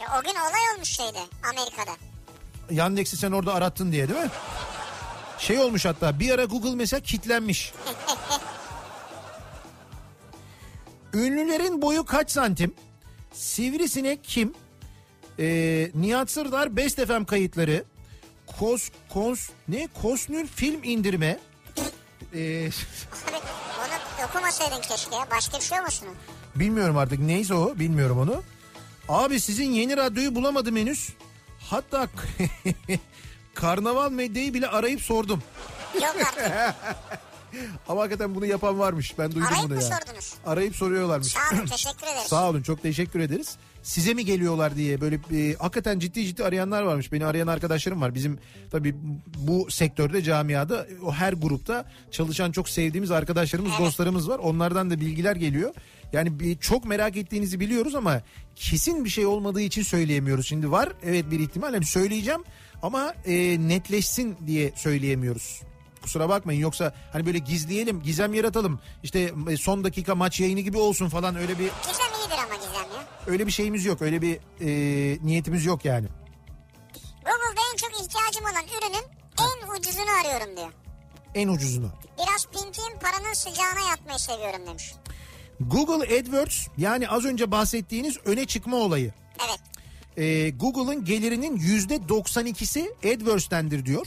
Ya, o gün olay olmuş şeyde Amerika'da. Yandex'i sen orada arattın diye değil mi? Şey olmuş hatta bir ara Google mesela kitlenmiş. Ünlülerin boyu kaç santim? Sivrisinek kim? Ee, Nihat Sırdar Best FM kayıtları. Kos, kos, ne? Kosnül film indirme. Abi onu okumasaydın keşke ya. Başka bir şey olmasın bilmiyorum artık neyse o bilmiyorum onu. Abi sizin yeni radyoyu bulamadım henüz. Hatta karnaval medyayı bile arayıp sordum. Yok artık. Ama hakikaten bunu yapan varmış. Ben duydum Arayıp bunu ya. sordunuz? Arayıp soruyorlarmış. Sağ olun teşekkür ederiz. Sağ olun çok teşekkür ederiz. Size mi geliyorlar diye böyle e, hakikaten ciddi ciddi arayanlar varmış. Beni arayan arkadaşlarım var. Bizim tabii bu sektörde camiada o her grupta çalışan çok sevdiğimiz arkadaşlarımız, Evet. dostlarımız var. Onlardan da bilgiler geliyor. Yani bir, çok merak ettiğinizi biliyoruz ama kesin bir şey olmadığı için söyleyemiyoruz. Şimdi var evet bir ihtimal hani söyleyeceğim ama e, netleşsin diye söyleyemiyoruz. Kusura bakmayın yoksa hani böyle gizleyelim, gizem yaratalım. İşte e, son dakika maç yayını gibi olsun falan öyle bir Gizem iyidir ama Gizem ya. öyle bir şeyimiz yok. Öyle bir e, niyetimiz yok yani. Google'da en çok ihtiyacım olan ürünün en ucuzunu arıyorum diyor. En ucuzunu. Biraz pintiyim paranın sıcağına yatmayı seviyorum demiş. Google AdWords yani az önce bahsettiğiniz öne çıkma olayı. Evet. E, Google'ın gelirinin yüzde 92'si AdWords'tendir diyor.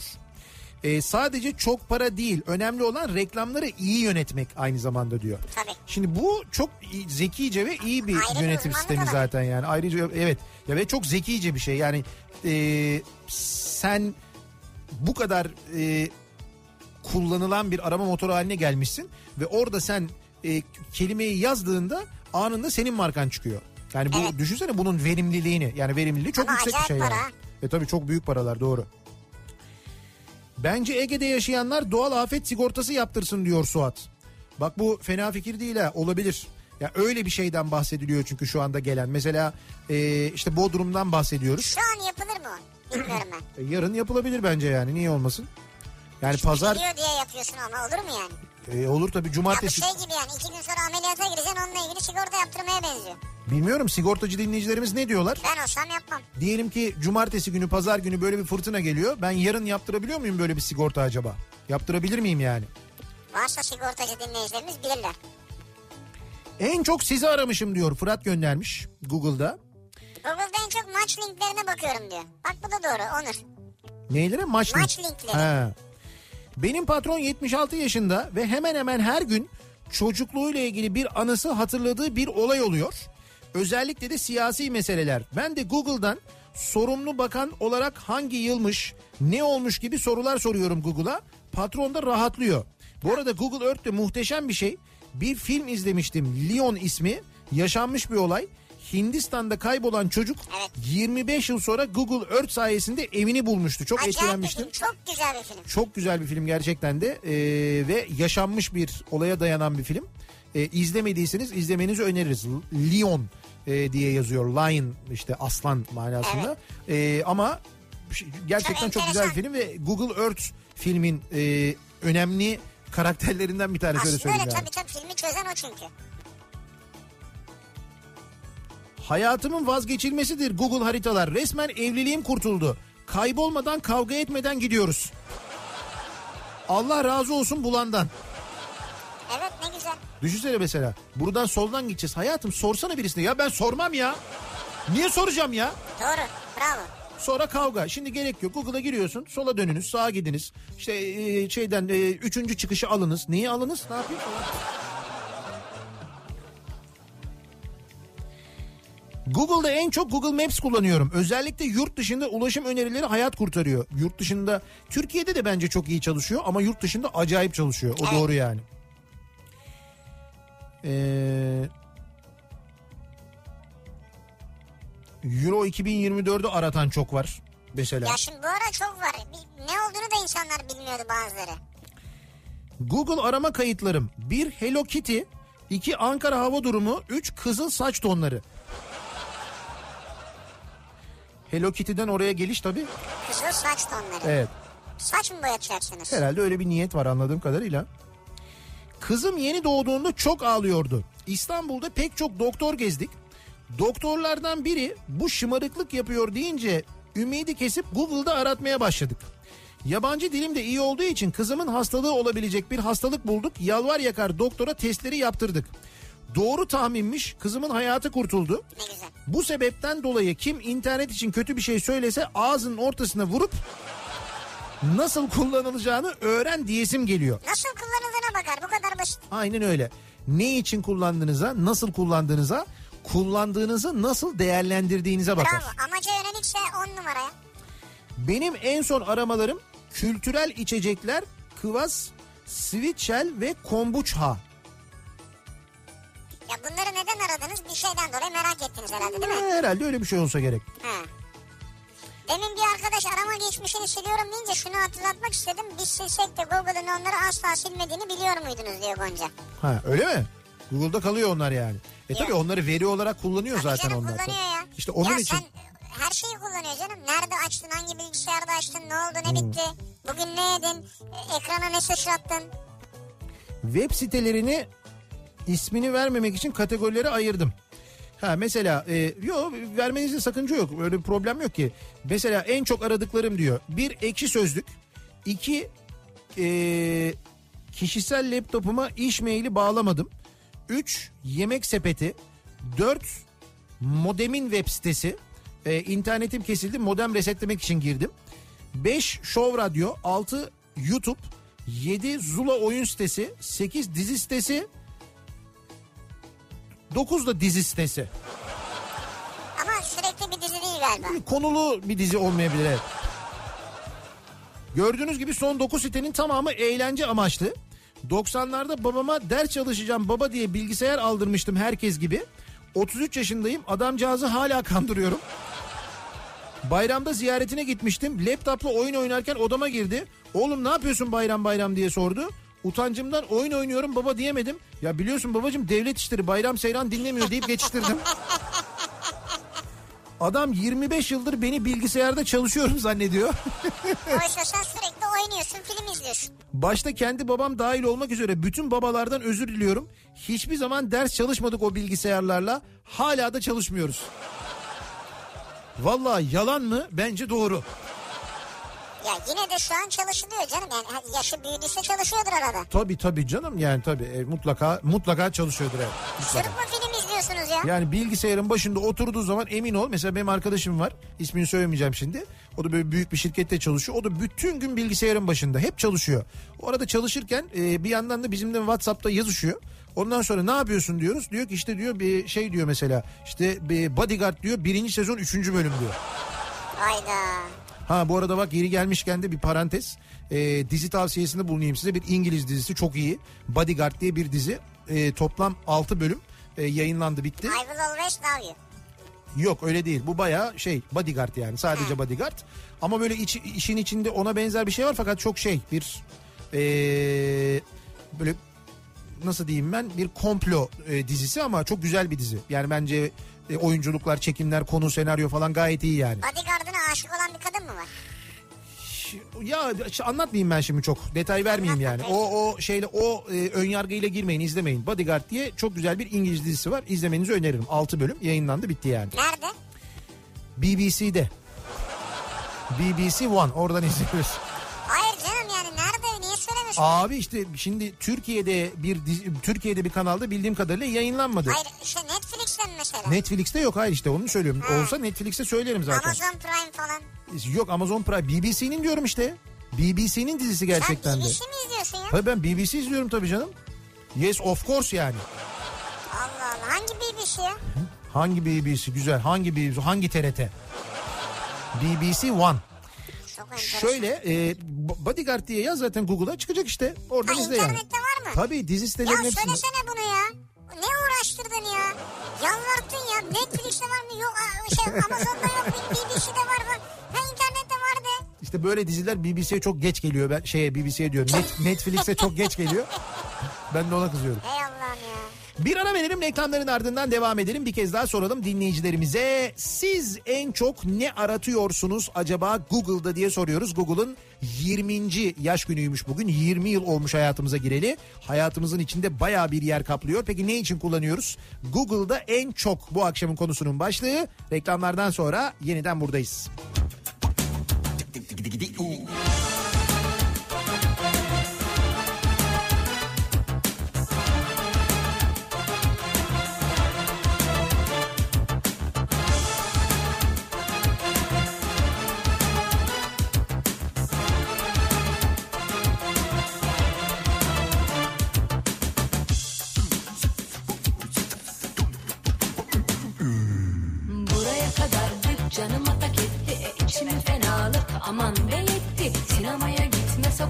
E, sadece çok para değil önemli olan reklamları iyi yönetmek aynı zamanda diyor. Tabii. Şimdi bu çok zekice ve iyi bir Ayrı bir yönetim uzmanlık sistemi zaten yani. Ayrıca evet ya ve çok zekice bir şey. Yani e, sen bu kadar e, kullanılan bir arama motoru haline gelmişsin ve orada sen e, kelimeyi yazdığında anında senin markan çıkıyor. Yani bu Evet. düşünsene bunun verimliliğini. Yani verimliliği çok Ama yüksek bir şey para. yani. E tabii çok büyük paralar doğru. Bence Ege'de yaşayanlar doğal afet sigortası yaptırsın diyor Suat. Bak bu fena fikir değil ha olabilir. Ya öyle bir şeyden bahsediliyor çünkü şu anda gelen. Mesela e, işte Bodrum'dan bahsediyoruz. Şu an yapılır mı? Bilmiyorum ben. E, yarın yapılabilir bence yani niye olmasın? Yani pazar Biliyor diye yapıyorsun ama olur mu yani? E, olur tabii Ya cumartesi. şey gibi yani iki gün sonra ameliyata gireceksin onunla ilgili sigorta yaptırmaya benziyor. Bilmiyorum sigortacı dinleyicilerimiz ne diyorlar? Ben olsam yapmam. Diyelim ki cumartesi günü pazar günü böyle bir fırtına geliyor. Ben yarın yaptırabiliyor muyum böyle bir sigorta acaba? Yaptırabilir miyim yani? Varsa sigortacı dinleyicilerimiz bilirler. En çok sizi aramışım diyor Fırat göndermiş Google'da. Google'da en çok maç linklerine bakıyorum diyor. Bak bu da doğru Onur. Neylere? Maç, link. Maç linkleri. He. Benim patron 76 yaşında ve hemen hemen her gün çocukluğuyla ilgili bir anısı hatırladığı bir olay oluyor. Özellikle de siyasi meseleler. Ben de Google'dan sorumlu bakan olarak hangi yılmış, ne olmuş gibi sorular soruyorum Google'a. Patron da rahatlıyor. Bu arada Google Earth de muhteşem bir şey. Bir film izlemiştim. Leon ismi. Yaşanmış bir olay. Hindistan'da kaybolan çocuk Evet. 25 yıl sonra Google Earth sayesinde evini bulmuştu. Çok Acayip etkilenmiştim. Çok güzel bir film. Çok güzel bir film gerçekten de Ee, ve yaşanmış bir olaya dayanan bir film. Ee, izlemediyseniz izlemenizi öneririz. Lion e, diye yazıyor. Lion işte aslan manasında. Ee, ama gerçekten Çok çok, güzel bir film ve Google Earth filmin e, önemli karakterlerinden bir tanesi öyle Aslında öyle söyleyeyim yani. tabii tabii filmi çözen o çünkü. Hayatımın vazgeçilmesidir Google haritalar. Resmen evliliğim kurtuldu. Kaybolmadan kavga etmeden gidiyoruz. Allah razı olsun bulandan. Evet ne güzel. Düşünsene mesela buradan soldan gideceğiz. Hayatım sorsana birisine. Ya ben sormam ya. Niye soracağım ya? Doğru bravo. Sonra kavga. Şimdi gerek yok. Google'a giriyorsun. Sola dönünüz. Sağa gidiniz. İşte e, şeyden e, üçüncü çıkışı alınız. Neyi alınız? Ne yapayım? Google'da en çok Google Maps kullanıyorum. Özellikle yurt dışında ulaşım önerileri hayat kurtarıyor. Yurt dışında Türkiye'de de bence çok iyi çalışıyor ama yurt dışında acayip çalışıyor. O doğru yani. Ee, Euro 2024'ü aratan çok var mesela. Ya şimdi bu ara çok var. Bir- Ne olduğunu da insanlar bilmiyordu bazıları. Google arama kayıtlarım. 1 Hello Kitty, 2 Ankara hava durumu, 3 kızıl saç tonları. Hello Kitty'den oraya geliş tabii. Kızıl saç tonları. Evet. Saç mı boyatacaksınız? Herhalde öyle bir niyet var anladığım kadarıyla. Kızım yeni doğduğunda çok ağlıyordu. İstanbul'da pek çok doktor gezdik. Doktorlardan biri bu şımarıklık yapıyor deyince ümidi kesip Google'da aratmaya başladık. Yabancı dilim de iyi olduğu için kızımın hastalığı olabilecek bir hastalık bulduk. Yalvar yakar doktora testleri yaptırdık. Doğru tahminmiş kızımın hayatı kurtuldu. Ne güzel. Bu sebepten dolayı kim internet için kötü bir şey söylese ağzının ortasına vurup nasıl kullanılacağını öğren diyesim geliyor. Nasıl kullanıldığına bakar bu kadar basit. Aynen öyle. Ne için kullandığınıza, nasıl kullandığınıza, kullandığınızı nasıl değerlendirdiğinize bakar. Bravo amaca yönelikse on numaraya. Benim en son aramalarım kültürel içecekler, kıvas, switchel ve kombucha. Ya bunları neden aradınız? Bir şeyden dolayı merak ettiniz herhalde değil mi? Herhalde öyle bir şey olsa gerek. Ha. Demin bir arkadaş arama geçmişini siliyorum deyince şunu hatırlatmak istedim. Biz silsek de Google'ın onları asla silmediğini biliyor muydunuz diyor Gonca. Ha öyle mi? Google'da kalıyor onlar yani. E tabii Yok. onları veri olarak kullanıyor Tabii zaten canım onlar. kullanıyor ya. İşte onun ya için. sen her şeyi kullanıyor canım. Nerede açtın, hangi bilgisayarda açtın, ne oldu, ne Hmm. bitti? Bugün ne yedin, e, ekrana ne sıçrattın? Web sitelerini ismini vermemek için kategorilere ayırdım. Ha mesela e, yok vermenizde sakınca yok. Öyle bir problem yok ki. Mesela en çok aradıklarım diyor. Bir ekşi sözlük. iki e, kişisel laptopuma iş maili bağlamadım. Üç yemek sepeti. Dört modemin web sitesi. E, internetim kesildi. Modem resetlemek için girdim. 5 Show Radyo, 6 YouTube, 7 Zula oyun sitesi, 8 dizi sitesi, 9 da dizi sitesi. Ama sürekli bir dizi değil galiba. Konulu bir dizi olmayabilir evet. Gördüğünüz gibi son 9 sitenin tamamı eğlence amaçlı. 90'larda babama ders çalışacağım baba diye bilgisayar aldırmıştım herkes gibi. 33 yaşındayım adamcağızı hala kandırıyorum. Bayramda ziyaretine gitmiştim. Laptopla oyun oynarken odama girdi. Oğlum ne yapıyorsun bayram bayram diye sordu. Utancımdan oyun oynuyorum baba diyemedim. Ya biliyorsun babacığım devlet işleri bayram seyran dinlemiyor deyip geçiştirdim. Adam 25 yıldır beni bilgisayarda çalışıyorum zannediyor. Oysa sen sürekli oynuyorsun, film izliyorsun. Başta kendi babam dahil olmak üzere bütün babalardan özür diliyorum. Hiçbir zaman ders çalışmadık o bilgisayarlarla. Hala da çalışmıyoruz. Vallahi yalan mı? Bence doğru. Ya yine de şu an çalışılıyor canım. Yani yaşı büyüdüyse çalışıyordur arada. Tabii tabii canım yani tabii e, mutlaka mutlaka çalışıyordur evet. Mutlaka. Sırf mı film izliyorsunuz ya? Yani bilgisayarın başında oturduğu zaman emin ol. Mesela benim arkadaşım var. ismini söylemeyeceğim şimdi. O da böyle büyük bir şirkette çalışıyor. O da bütün gün bilgisayarın başında. Hep çalışıyor. O arada çalışırken e, bir yandan da bizimle WhatsApp'ta yazışıyor. Ondan sonra ne yapıyorsun diyoruz. Diyor ki işte diyor bir şey diyor mesela. İşte bir Bodyguard diyor birinci sezon üçüncü bölüm diyor. Hayda. Ha bu arada bak yeri gelmişken de bir parantez. E, dizi tavsiyesinde bulunayım size. Bir İngiliz dizisi çok iyi. Bodyguard diye bir dizi. E, toplam 6 bölüm e, yayınlandı bitti. I will always love you. Yok öyle değil. Bu baya şey bodyguard yani sadece bodyguard. Ama böyle iç- işin içinde ona benzer bir şey var fakat çok şey bir ee, böyle nasıl diyeyim ben bir komplo e, dizisi ama çok güzel bir dizi. Yani bence e, oyunculuklar, çekimler, konu, senaryo falan gayet iyi yani. Bodyguard'ına aşık olan bir kadın mı var? Ya anlatmayayım ben şimdi çok detay vermeyeyim yani. O o şeyle o e, ön yargıyla girmeyin, izlemeyin. Bodyguard diye çok güzel bir İngiliz dizisi var. İzlemenizi öneririm. 6 bölüm yayınlandı, bitti yani. Nerede? BBC'de. BBC One oradan izliyoruz. Söylemiyorsun? Abi işte şimdi Türkiye'de bir Türkiye'de bir kanalda bildiğim kadarıyla yayınlanmadı. Hayır işte Netflix'ten mesela. Netflix'te yok hayır işte onu söylüyorum. Olsa Netflix'te söylerim zaten. Amazon Prime falan. Yok Amazon Prime BBC'nin diyorum işte. BBC'nin dizisi gerçekten Sen de. BBC mi izliyorsun ya? Hayır ben BBC izliyorum tabii canım. Yes of course yani. Allah Allah. Hangi BBC ya? Hangi BBC güzel hangi BBC hangi TRT? BBC One. Şöyle e, Bodyguard diye yaz zaten Google'a çıkacak işte. Oradan Ha, izle yani. internette var mı? Tabii dizi Ya sitelerinin hepsinde. söylesene bunu ya. Ne uğraştırdın ya? Yalvarttın ya. Netflix'te var mı? Yok. Şey, Amazon'da yok. BBC'de var mı? Ha internette var de. İşte böyle diziler BBC'ye çok geç geliyor. Ben şeye BBC'ye diyorum. Net, Netflix'e çok geç geliyor. Ben de ona kızıyorum. Hey Allah'ım ya. Bir ara verelim reklamların ardından devam edelim. Bir kez daha soralım dinleyicilerimize. Siz en çok ne aratıyorsunuz acaba Google'da diye soruyoruz. Google'ın 20. yaş günüymüş bugün. 20 yıl olmuş hayatımıza gireli. Hayatımızın içinde baya bir yer kaplıyor. Peki ne için kullanıyoruz? Google'da en çok bu akşamın konusunun başlığı. Reklamlardan sonra yeniden buradayız. Buraya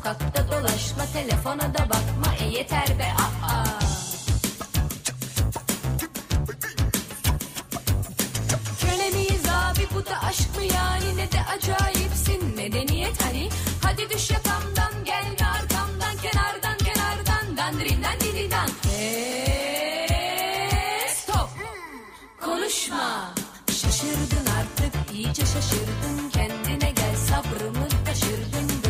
sokakta dolaşma telefona da bakma. E yeter be Köle miyiz abi bu da aşk mı yani? Ne de acayipsin medeniyet hani. Hadi düş yakamdan gelme arkamdan kenardan kenardan. Dandirinden dilinden. Eee stop. Konuşma. Şaşırdın artık iyice şaşırdın. Kendine gel sabrımı taşırdın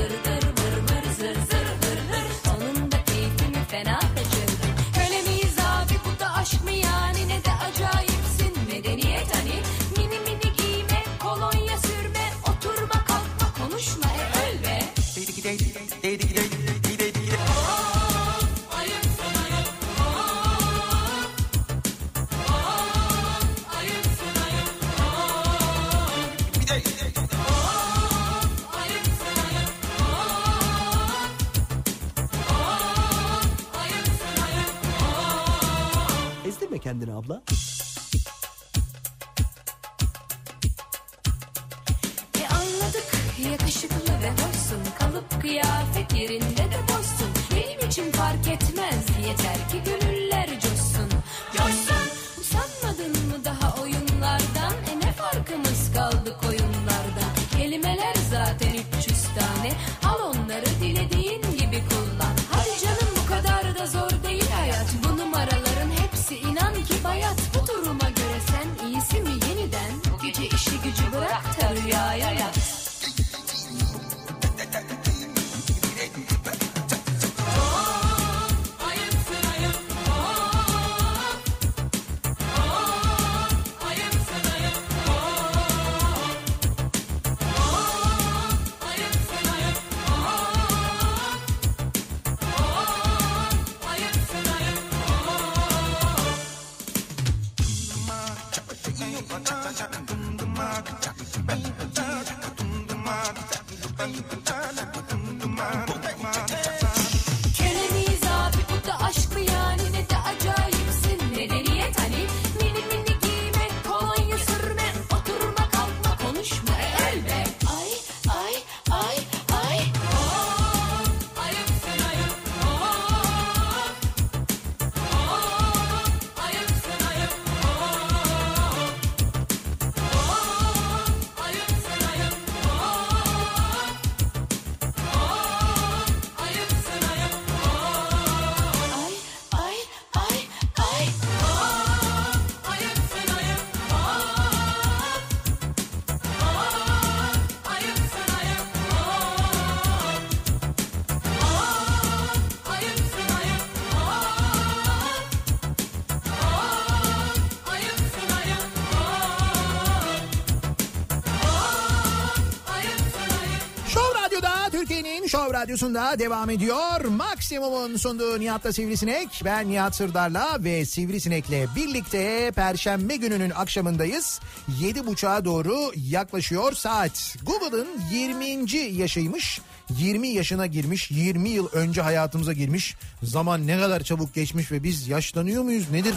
Radyosu'nda devam ediyor. Maksimum'un sunduğu Nihat'la Sivrisinek. Ben Nihat Sırdar'la ve Sivrisinek'le birlikte Perşembe gününün akşamındayız. 7.30'a doğru yaklaşıyor saat. Google'ın 20. yaşıymış. 20 yaşına girmiş, 20 yıl önce hayatımıza girmiş. Zaman ne kadar çabuk geçmiş ve biz yaşlanıyor muyuz nedir?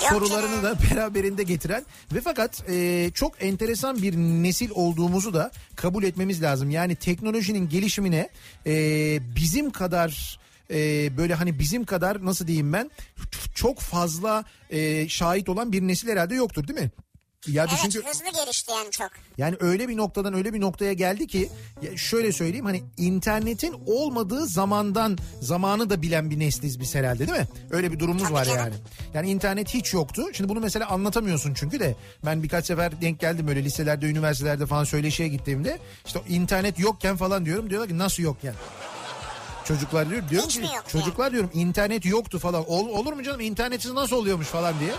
Sorularını da beraberinde getiren ve fakat e, çok enteresan bir nesil olduğumuzu da kabul etmemiz lazım. Yani teknolojinin gelişimine e, bizim kadar e, böyle hani bizim kadar nasıl diyeyim ben çok fazla e, şahit olan bir nesil herhalde yoktur değil mi? Ya Evet çünkü hızlı gelişti yani çok. yani öyle bir noktadan öyle bir noktaya geldi ki şöyle söyleyeyim hani internetin olmadığı zamandan zamanı da bilen bir nesliz biz herhalde değil mi? Öyle bir durumumuz Tabii var canım. yani. Yani internet hiç yoktu. Şimdi bunu mesela anlatamıyorsun çünkü de ben birkaç sefer denk geldim böyle liselerde, üniversitelerde falan söyleşiye gittiğimde işte internet yokken falan diyorum diyorlar ki nasıl yok yani? Çocuklar diyor, diyorum Hiç ki çocuklar diyorum internet yoktu falan. Ol- olur mu canım internetsiz nasıl oluyormuş falan diye.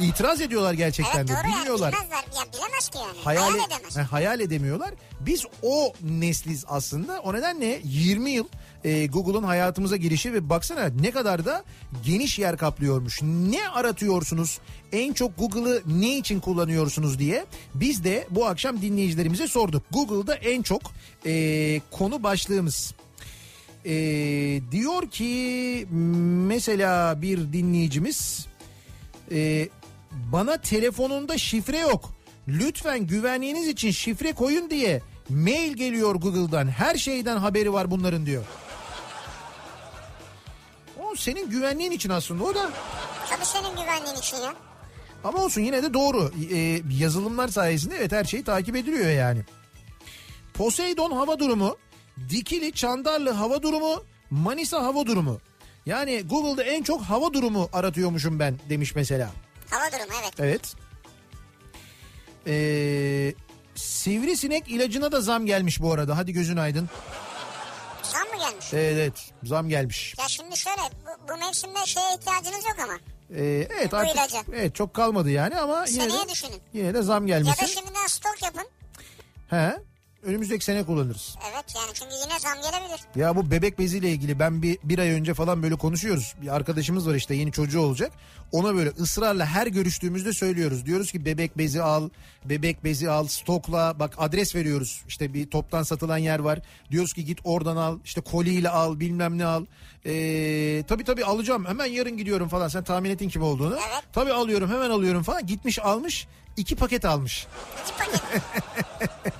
İtiraz ediyorlar gerçekten Evet de. doğru yani Bilmiyorlar bilmezler. Ya bilemez ki yani. hayal, Hayal, edemez. Ha, hayal edemiyorlar. Biz o nesliz aslında. O nedenle 20 yıl e, Google'ın hayatımıza girişi ve baksana ne kadar da geniş yer kaplıyormuş. Ne aratıyorsunuz? En çok Google'ı ne için kullanıyorsunuz diye biz de bu akşam dinleyicilerimize sorduk. Google'da en çok e, konu başlığımız. E, diyor ki mesela bir dinleyicimiz e, bana telefonunda şifre yok. Lütfen güvenliğiniz için şifre koyun diye mail geliyor Google'dan. Her şeyden haberi var bunların diyor. O senin güvenliğin için aslında o da. Tabii senin güvenliğin için ya. Ama olsun yine de doğru. Ee, yazılımlar sayesinde evet her şey takip ediliyor yani. Poseidon hava durumu, Dikili Çandarlı hava durumu, Manisa hava durumu. Yani Google'da en çok hava durumu aratıyormuşum ben demiş mesela. Hava durumu evet. Evet. Ee, sivrisinek ilacına da zam gelmiş bu arada. Hadi gözün aydın. Zam mı gelmiş? Evet, evet zam gelmiş. Ya şimdi şöyle bu, bu mevsimde şeye ihtiyacınız yok ama. Ee, evet Bu artık evet çok kalmadı yani ama yine de, Seneye düşünün. yine de zam Ya gelmesi. da şimdiden stok yapın. He. Önümüzdeki sene kullanırız. Evet yani çünkü yine zam gelebilir. Ya bu bebek beziyle ilgili ben bir, bir ay önce falan böyle konuşuyoruz. Bir arkadaşımız var işte yeni çocuğu olacak. Ona böyle ısrarla her görüştüğümüzde söylüyoruz. Diyoruz ki bebek bezi al, bebek bezi al, stokla. Bak adres veriyoruz. İşte bir toptan satılan yer var. Diyoruz ki git oradan al, işte koliyle al, bilmem ne al. Ee, tabii tabii alacağım hemen yarın gidiyorum falan. Sen tahmin ettin kim olduğunu. Evet. Tabii alıyorum hemen alıyorum falan. Gitmiş almış iki paket almış. İki paket.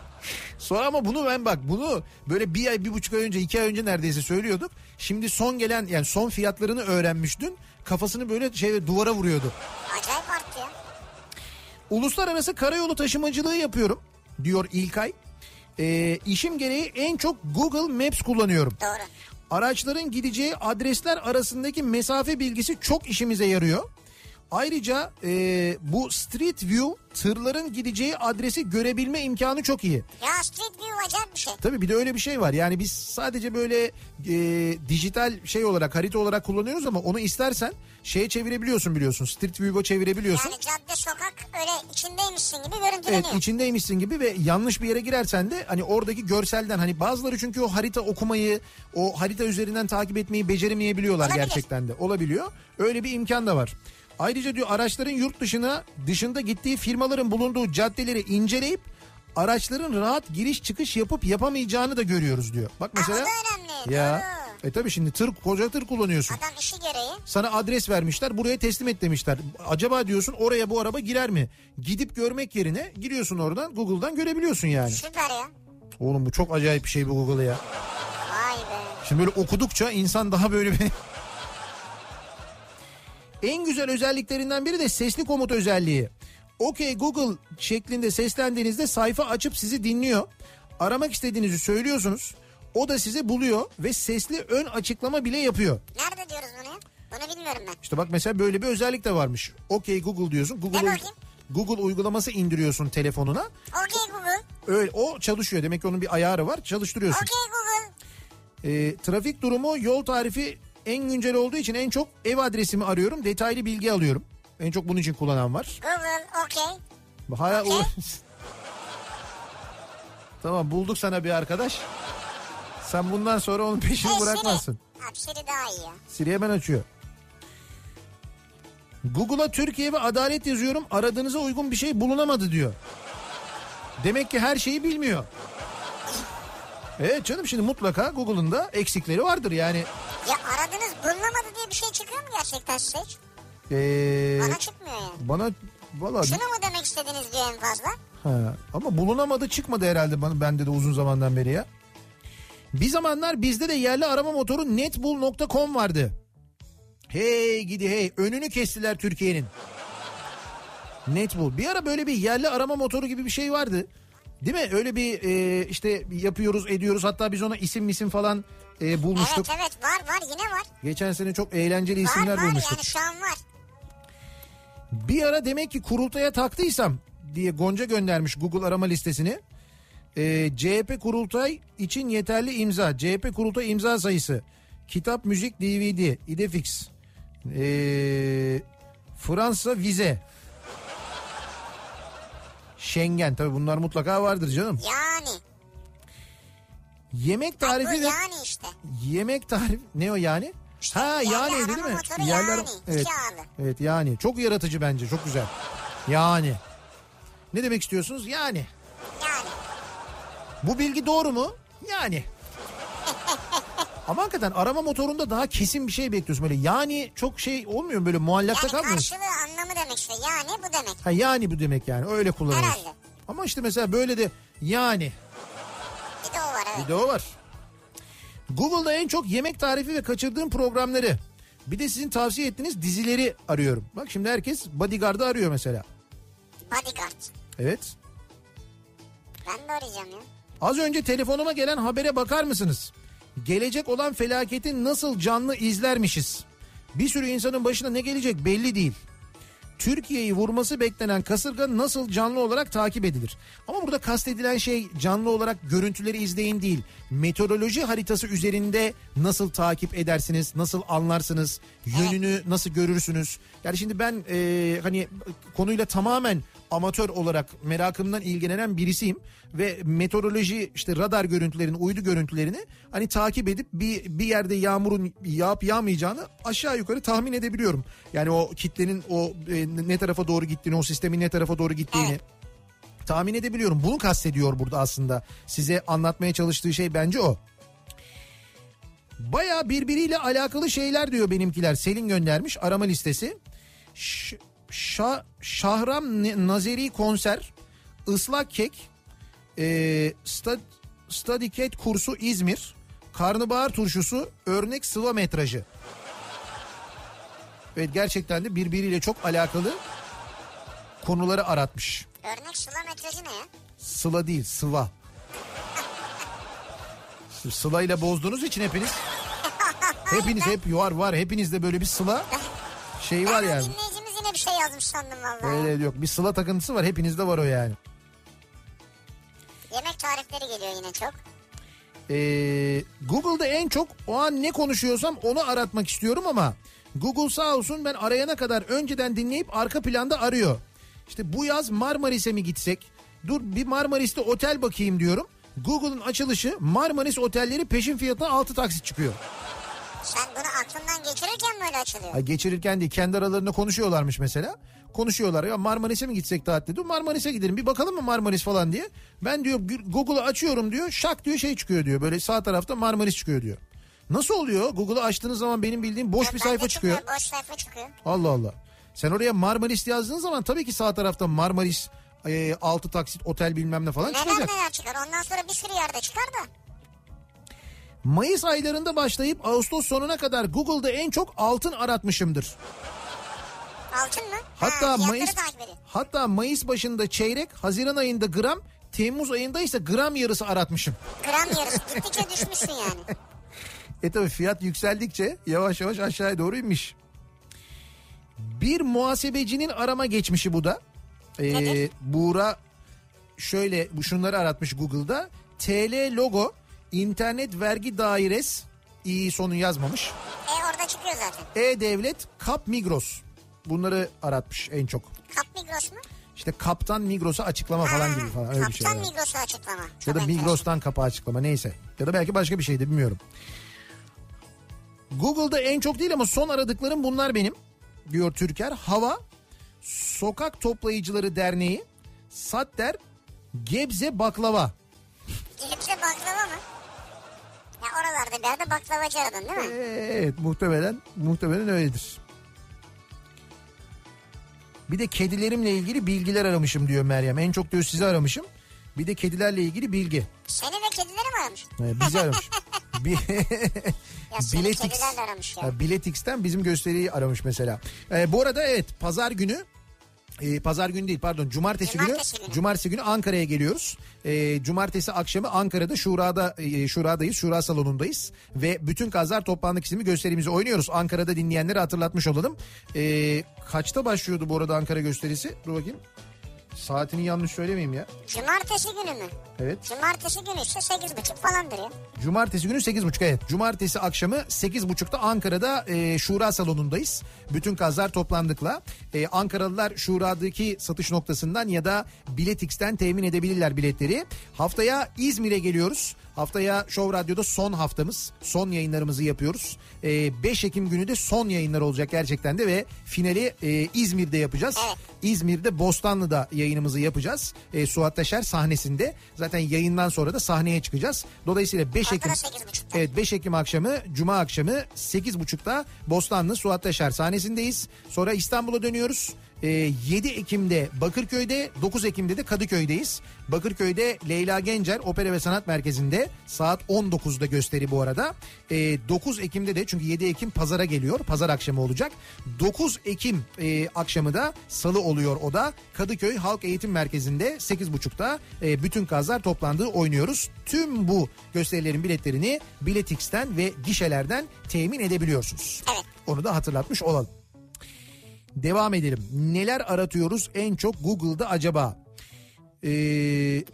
Sonra ama bunu ben bak bunu böyle bir ay bir buçuk ay önce iki ay önce neredeyse söylüyorduk. Şimdi son gelen yani son fiyatlarını öğrenmiş dün kafasını böyle şey duvara vuruyordu. Acayip arttı ya. Uluslararası karayolu taşımacılığı yapıyorum diyor İlkay. Ee, işim gereği en çok Google Maps kullanıyorum. Doğru. Araçların gideceği adresler arasındaki mesafe bilgisi çok işimize yarıyor. Ayrıca e, bu Street View tırların gideceği adresi görebilme imkanı çok iyi. Ya Street View acayip bir şey. Tabii bir de öyle bir şey var. Yani biz sadece böyle e, dijital şey olarak harita olarak kullanıyoruz ama onu istersen şeye çevirebiliyorsun biliyorsun. Street View'a çevirebiliyorsun. Yani cadde sokak öyle içindeymişsin gibi görüntüleniyor. Evet içindeymişsin gibi ve yanlış bir yere girersen de hani oradaki görselden hani bazıları çünkü o harita okumayı o harita üzerinden takip etmeyi beceremeyebiliyorlar Olabilir. gerçekten de olabiliyor. Öyle bir imkan da var. Ayrıca diyor araçların yurt dışına dışında gittiği firmaların bulunduğu caddeleri inceleyip araçların rahat giriş çıkış yapıp yapamayacağını da görüyoruz diyor. Bak mesela. da önemli, Ya. doğru. E tabii şimdi tır koca tır kullanıyorsun. Adam işi gereği. Sana adres vermişler buraya teslim et demişler. Acaba diyorsun oraya bu araba girer mi? Gidip görmek yerine giriyorsun oradan Google'dan görebiliyorsun yani. Süper ya. Oğlum bu çok acayip bir şey bu Google ya. Vay be. Şimdi böyle okudukça insan daha böyle bir... en güzel özelliklerinden biri de sesli komut özelliği. OK Google şeklinde seslendiğinizde sayfa açıp sizi dinliyor. Aramak istediğinizi söylüyorsunuz. O da sizi buluyor ve sesli ön açıklama bile yapıyor. Nerede diyoruz bunu? Bunu bilmiyorum ben. İşte bak mesela böyle bir özellik de varmış. OK Google diyorsun. Google, bakayım. Google uygulaması indiriyorsun telefonuna. Okey Google. Öyle o çalışıyor. Demek ki onun bir ayarı var. Çalıştırıyorsun. Okey Google. Ee, trafik durumu yol tarifi en güncel olduğu için en çok ev adresimi arıyorum. Detaylı bilgi alıyorum. En çok bunun için kullanan var. Google okey. Hala uğra- tamam bulduk sana bir arkadaş. Sen bundan sonra onun peşini Hey, bırakmazsın. Siri. Abi Siri daha iyi ya. Siri hemen açıyor. Google'a Türkiye ve adalet yazıyorum. Aradığınıza uygun bir şey bulunamadı diyor. Demek ki her şeyi bilmiyor. Evet canım şimdi mutlaka Google'ın da eksikleri vardır yani. Ya aradınız bulunamadı diye bir şey çıkıyor mu gerçekten size hiç? Ee, Bana çıkmıyor yani. bana valla Şunu mu demek istediniz diyor en fazla? Ha, ama bulunamadı çıkmadı herhalde bana, bende de uzun zamandan beri ya. Bir zamanlar bizde de yerli arama motoru netbull.com vardı. Hey gidi hey önünü kestiler Türkiye'nin. Netbull. Bir ara böyle bir yerli arama motoru gibi bir şey vardı. Değil mi? Öyle bir e, işte yapıyoruz ediyoruz hatta biz ona isim misim falan e, bulmuştuk. Evet evet var var yine var. Geçen sene çok eğlenceli Var isimler var bulmuştuk. yani şu an var. Bir ara demek ki kurultaya taktıysam diye Gonca göndermiş Google arama listesini. Ee, CHP kurultay için yeterli imza. CHP kurultay imza sayısı. Kitap, müzik, DVD, İdefix. Ee, Fransa vize. Schengen tabii bunlar mutlaka vardır canım. Yani. Yemek tarifi ve yani işte. yemek tarifi ne o yani? İşte ha yani değil mi? Yerli yani. Evet. Evet yani çok yaratıcı bence çok güzel. Yani. Ne demek istiyorsunuz? Yani. Yani. Bu bilgi doğru mu? Yani. Ama hakikaten arama motorunda daha kesin bir şey bekliyorsun. Böyle yani çok şey olmuyor mu? böyle muallakta Yani kalmıyor. karşılığı anlamı demek istiyor. Yani bu demek. Ha yani bu demek yani öyle kullanıyoruz. Herhalde. Ama işte mesela böyle de yani Bir de o var evet. bir de o var. Google'da en çok yemek tarifi ve kaçırdığım programları. Bir de sizin tavsiye ettiğiniz dizileri arıyorum. Bak şimdi herkes Bodyguard'ı arıyor mesela. Bodyguard. Evet. Ben de arayacağım ya. Az önce telefonuma gelen habere bakar mısınız? Gelecek olan felaketi nasıl canlı izlermişiz? Bir sürü insanın başına ne gelecek belli değil. Türkiye'yi vurması beklenen kasırga nasıl canlı olarak takip edilir? Ama burada kastedilen şey canlı olarak görüntüleri izleyin değil. Meteoroloji haritası üzerinde nasıl takip edersiniz, nasıl anlarsınız, yönünü nasıl görürsünüz? Yani şimdi ben e, hani konuyla tamamen amatör olarak merakımdan ilgilenen birisiyim ve meteoroloji işte radar görüntülerini, uydu görüntülerini hani takip edip bir bir yerde yağmurun yağıp yağmayacağını aşağı yukarı tahmin edebiliyorum. Yani o kitlenin o e, ne tarafa doğru gittiğini, o sistemin ne tarafa doğru gittiğini Evet. tahmin edebiliyorum. Bunu kastediyor burada aslında. Size anlatmaya çalıştığı şey bence o. Baya birbiriyle alakalı şeyler diyor benimkiler. Selin göndermiş arama listesi. Ş- Şa- Şahram Nazeri konser, ıslak kek, e, sta- study cat kursu İzmir, karnabahar turşusu, örnek sıva metrajı. Evet gerçekten de birbiriyle çok alakalı konuları aratmış. Örnek sıla metrajı ne ya? Sıla değil sıva. Sıla ile bozduğunuz için hepiniz. Hepiniz hep var var hepinizde böyle bir sıla şey var yani. Yine bir yazmış sandım vallahi. Öyle yok. Bir sıla takıntısı var. Hepinizde var o yani. Yemek tarifleri geliyor yine çok. Ee, Google'da en çok o an ne konuşuyorsam onu aratmak istiyorum ama Google sağ olsun ben arayana kadar önceden dinleyip arka planda arıyor. İşte bu yaz Marmaris'e mi gitsek? Dur bir Marmaris'te otel bakayım diyorum. Google'ın açılışı Marmaris otelleri peşin fiyatına 6 taksit çıkıyor. Sen bunu aklından geçirirken mi öyle açılıyor? Ha, geçirirken değil kendi aralarında konuşuyorlarmış mesela. Konuşuyorlar ya Marmaris'e mi gitsek tatilde? Dur Marmaris'e gidelim bir bakalım mı Marmaris falan diye. Ben diyor Google'ı açıyorum diyor şak diyor şey çıkıyor diyor. Böyle sağ tarafta Marmaris çıkıyor diyor. Nasıl oluyor? Google'ı açtığınız zaman benim bildiğim boş Ya bir sayfa çıkıyor. Boş sayfa çıkıyor. Allah Allah. Sen oraya Marmaris yazdığın zaman tabii ki sağ tarafta Marmaris e, 6 taksit otel bilmem ne falan Neler çıkacak. neler çıkar. Ondan sonra bir sürü yerde çıkar da. Mayıs aylarında başlayıp Ağustos sonuna kadar Google'da en çok altın aratmışımdır. Altın mı? Hatta ha, Mayıs hatta Mayıs başında çeyrek, Haziran ayında gram, Temmuz ayında ise gram yarısı aratmışım. Gram yarısı. Gittikçe düşmüşsün yani. E tabi fiyat yükseldikçe yavaş yavaş aşağıya doğru inmiş. Bir muhasebecinin arama geçmişi bu da. Ee, Nedir? Buğra şöyle bu şunları aratmış Google'da. TL logo internet vergi daires iyi sonu yazmamış. E orada çıkıyor zaten. E-Devlet Kap Migros. Bunları aratmış en çok. Kap Migros mu? İşte kaptan Migros'a açıklama falan gibi falan öyle bir şey. Kaptan yani. Migros'u açıklama. Ya da. Migros'tan kapı açıklama neyse. Ya da belki başka bir şeydi bilmiyorum. Google'da en çok değil ama son aradıklarım bunlar benim. Diyor Türker. Hava, Sokak Toplayıcıları Derneği, Satter, Gebze Baklava. Oralarda bir yerde baklavacı aradın değil mi? Evet muhtemelen muhtemelen öyledir. Bir de kedilerimle ilgili bilgiler aramışım diyor Meryem. En çok diyor sizi aramışım. Bir de kedilerle ilgili bilgi. Seni ve kedileri mi aramış? Ee, bizi aramış. Bir... Biletix. aramış ya. Biletix'ten bizim gösteriyi aramış mesela. Ee, bu arada evet pazar günü e, pazar günü değil pardon cumartesi, Cumartesi günü, günü. cumartesi günü Ankara'ya geliyoruz. E, cumartesi akşamı Ankara'da Şura'da e, Şura'dayız. Şura salonundayız ve bütün kazlar toplandık isimli gösterimizi oynuyoruz. Ankara'da dinleyenleri hatırlatmış olalım. E, kaçta başlıyordu bu arada Ankara gösterisi? Dur bakayım. Saatini yanlış söylemeyeyim ya. Cumartesi günü mü? Evet. Cumartesi günü ise sekiz buçuk falandır ya. Cumartesi günü 8.30 evet. Cumartesi akşamı 8.30'da Ankara'da e, Şura salonundayız. Bütün kazlar toplandıkla. E, Ankaralılar Şura'daki satış noktasından ya da Biletix'ten temin edebilirler biletleri. Haftaya İzmir'e geliyoruz. Haftaya Show Radyo'da son haftamız. Son yayınlarımızı yapıyoruz. E, 5 Ekim günü de son yayınlar olacak gerçekten de ve finali e, İzmir'de yapacağız. Evet. İzmir'de Bostanlı'da yayınımızı yapacağız. E, Suat Taşer sahnesinde. Zaten yayından sonra da sahneye çıkacağız. Dolayısıyla 5 Ekim Orada da 8.30'da. Evet 5 Ekim akşamı Cuma akşamı 8.30'da Bostanlı Suat Taşer sahnesindeyiz. Sonra İstanbul'a dönüyoruz. Ee, 7 Ekim'de Bakırköy'de 9 Ekim'de de Kadıköy'deyiz. Bakırköy'de Leyla Gencer Opera ve Sanat Merkezi'nde saat 19'da gösteri bu arada. Ee, 9 Ekim'de de çünkü 7 Ekim pazara geliyor. Pazar akşamı olacak. 9 Ekim e, akşamı da salı oluyor o da. Kadıköy Halk Eğitim Merkezi'nde 8.30'da e, bütün kazlar toplandığı oynuyoruz. Tüm bu gösterilerin biletlerini Biletix'ten ve gişelerden temin edebiliyorsunuz. Evet. Onu da hatırlatmış olalım. Devam edelim. Neler aratıyoruz en çok Google'da acaba? Ee,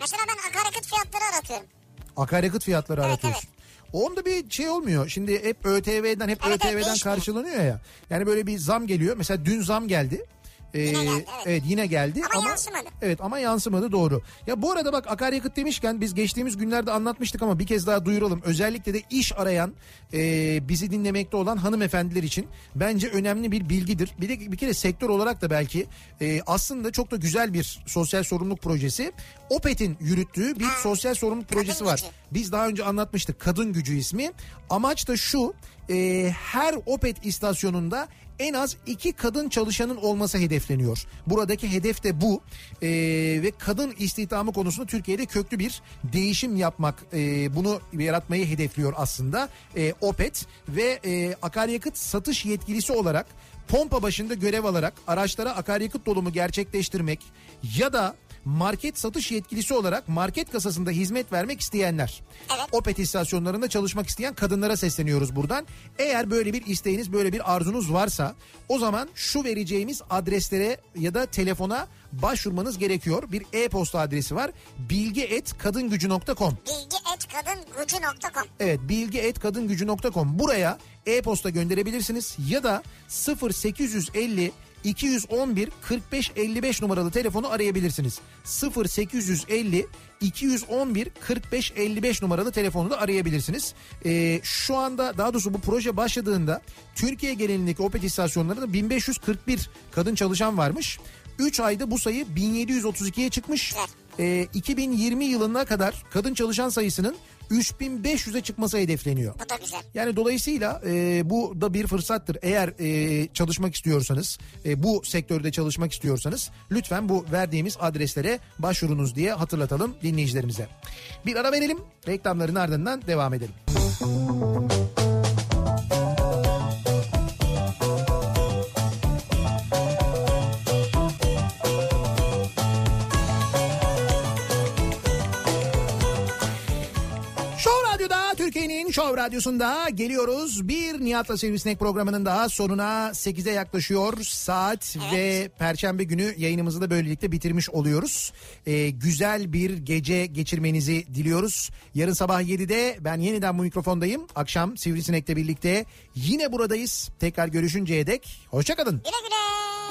Mesela ben akaryakıt fiyatları aratıyorum. akaryakıt fiyatları Evet, aratıyorsun. Onda bir şey olmuyor. Şimdi hep ÖTV'den hep Evet, evet, ÖTV'den karşılanıyor ya. Yani böyle bir zam geliyor. Mesela dün zam geldi. Ee, Yine geldi, evet. yine geldi Ama yansımadı. Evet ama yansımadı doğru. Ya bu arada bak akaryakıt demişken biz geçtiğimiz günlerde anlatmıştık ama bir kez daha duyuralım. Özellikle de iş arayan e, bizi dinlemekte olan hanımefendiler için bence önemli bir bilgidir. Bir de bir kere sektör olarak da belki e, aslında çok da güzel bir sosyal sorumluluk projesi. Opet'in yürüttüğü bir sosyal sorumluluk projesi var. gücü. Biz daha önce anlatmıştık Kadın Gücü ismi. Amaç da şu e, her Opet istasyonunda en az iki kadın çalışanın olması hedefleniyor. Buradaki hedef de bu E, ve kadın istihdamı konusunda Türkiye'de köklü bir değişim yapmak e, bunu yaratmayı hedefliyor aslında e, Opet ve e, akaryakıt satış yetkilisi olarak pompa başında görev alarak araçlara akaryakıt dolumu gerçekleştirmek ya da market satış yetkilisi olarak market kasasında hizmet vermek isteyenler. Evet. Opet istasyonlarında çalışmak isteyen kadınlara sesleniyoruz buradan. Eğer böyle bir isteğiniz, böyle bir arzunuz varsa o zaman şu vereceğimiz adreslere ya da telefona başvurmanız gerekiyor. Bir e-posta adresi var. bilgi.kadingücü.com Bilgi.kadıngucu.com Evet bilgi.kadingücü.com buraya e-posta gönderebilirsiniz ya da 0850 211 45 55 numaralı telefonu arayabilirsiniz. 0850 211 45 55 numaralı telefonu da arayabilirsiniz. Ee, şu anda daha doğrusu bu proje başladığında Türkiye genelindeki Opet istasyonlarında 1541 kadın çalışan varmış. 3 ayda bu sayı 1732'ye çıkmış. Ee, 2020 yılına kadar kadın çalışan sayısının 3500'e çıkması hedefleniyor. Bu da güzel. Yani dolayısıyla e, bu da bir fırsattır. Eğer e, çalışmak istiyorsanız, e, bu sektörde çalışmak istiyorsanız lütfen bu verdiğimiz adreslere başvurunuz diye hatırlatalım dinleyicilerimize. Bir ara verelim, reklamların ardından devam edelim. Show Show Radyosu'nda geliyoruz. Bir Nihat'la Sivrisinek programının daha sonuna 8'e yaklaşıyor saat ve Perşembe günü yayınımızı da böylelikle bitirmiş oluyoruz. Ee, güzel bir gece geçirmenizi diliyoruz. Yarın sabah 7'de ben yeniden bu mikrofondayım. Akşam Sivrisinek'le birlikte yine buradayız. Tekrar görüşünceye dek hoşçakalın. Güle güle.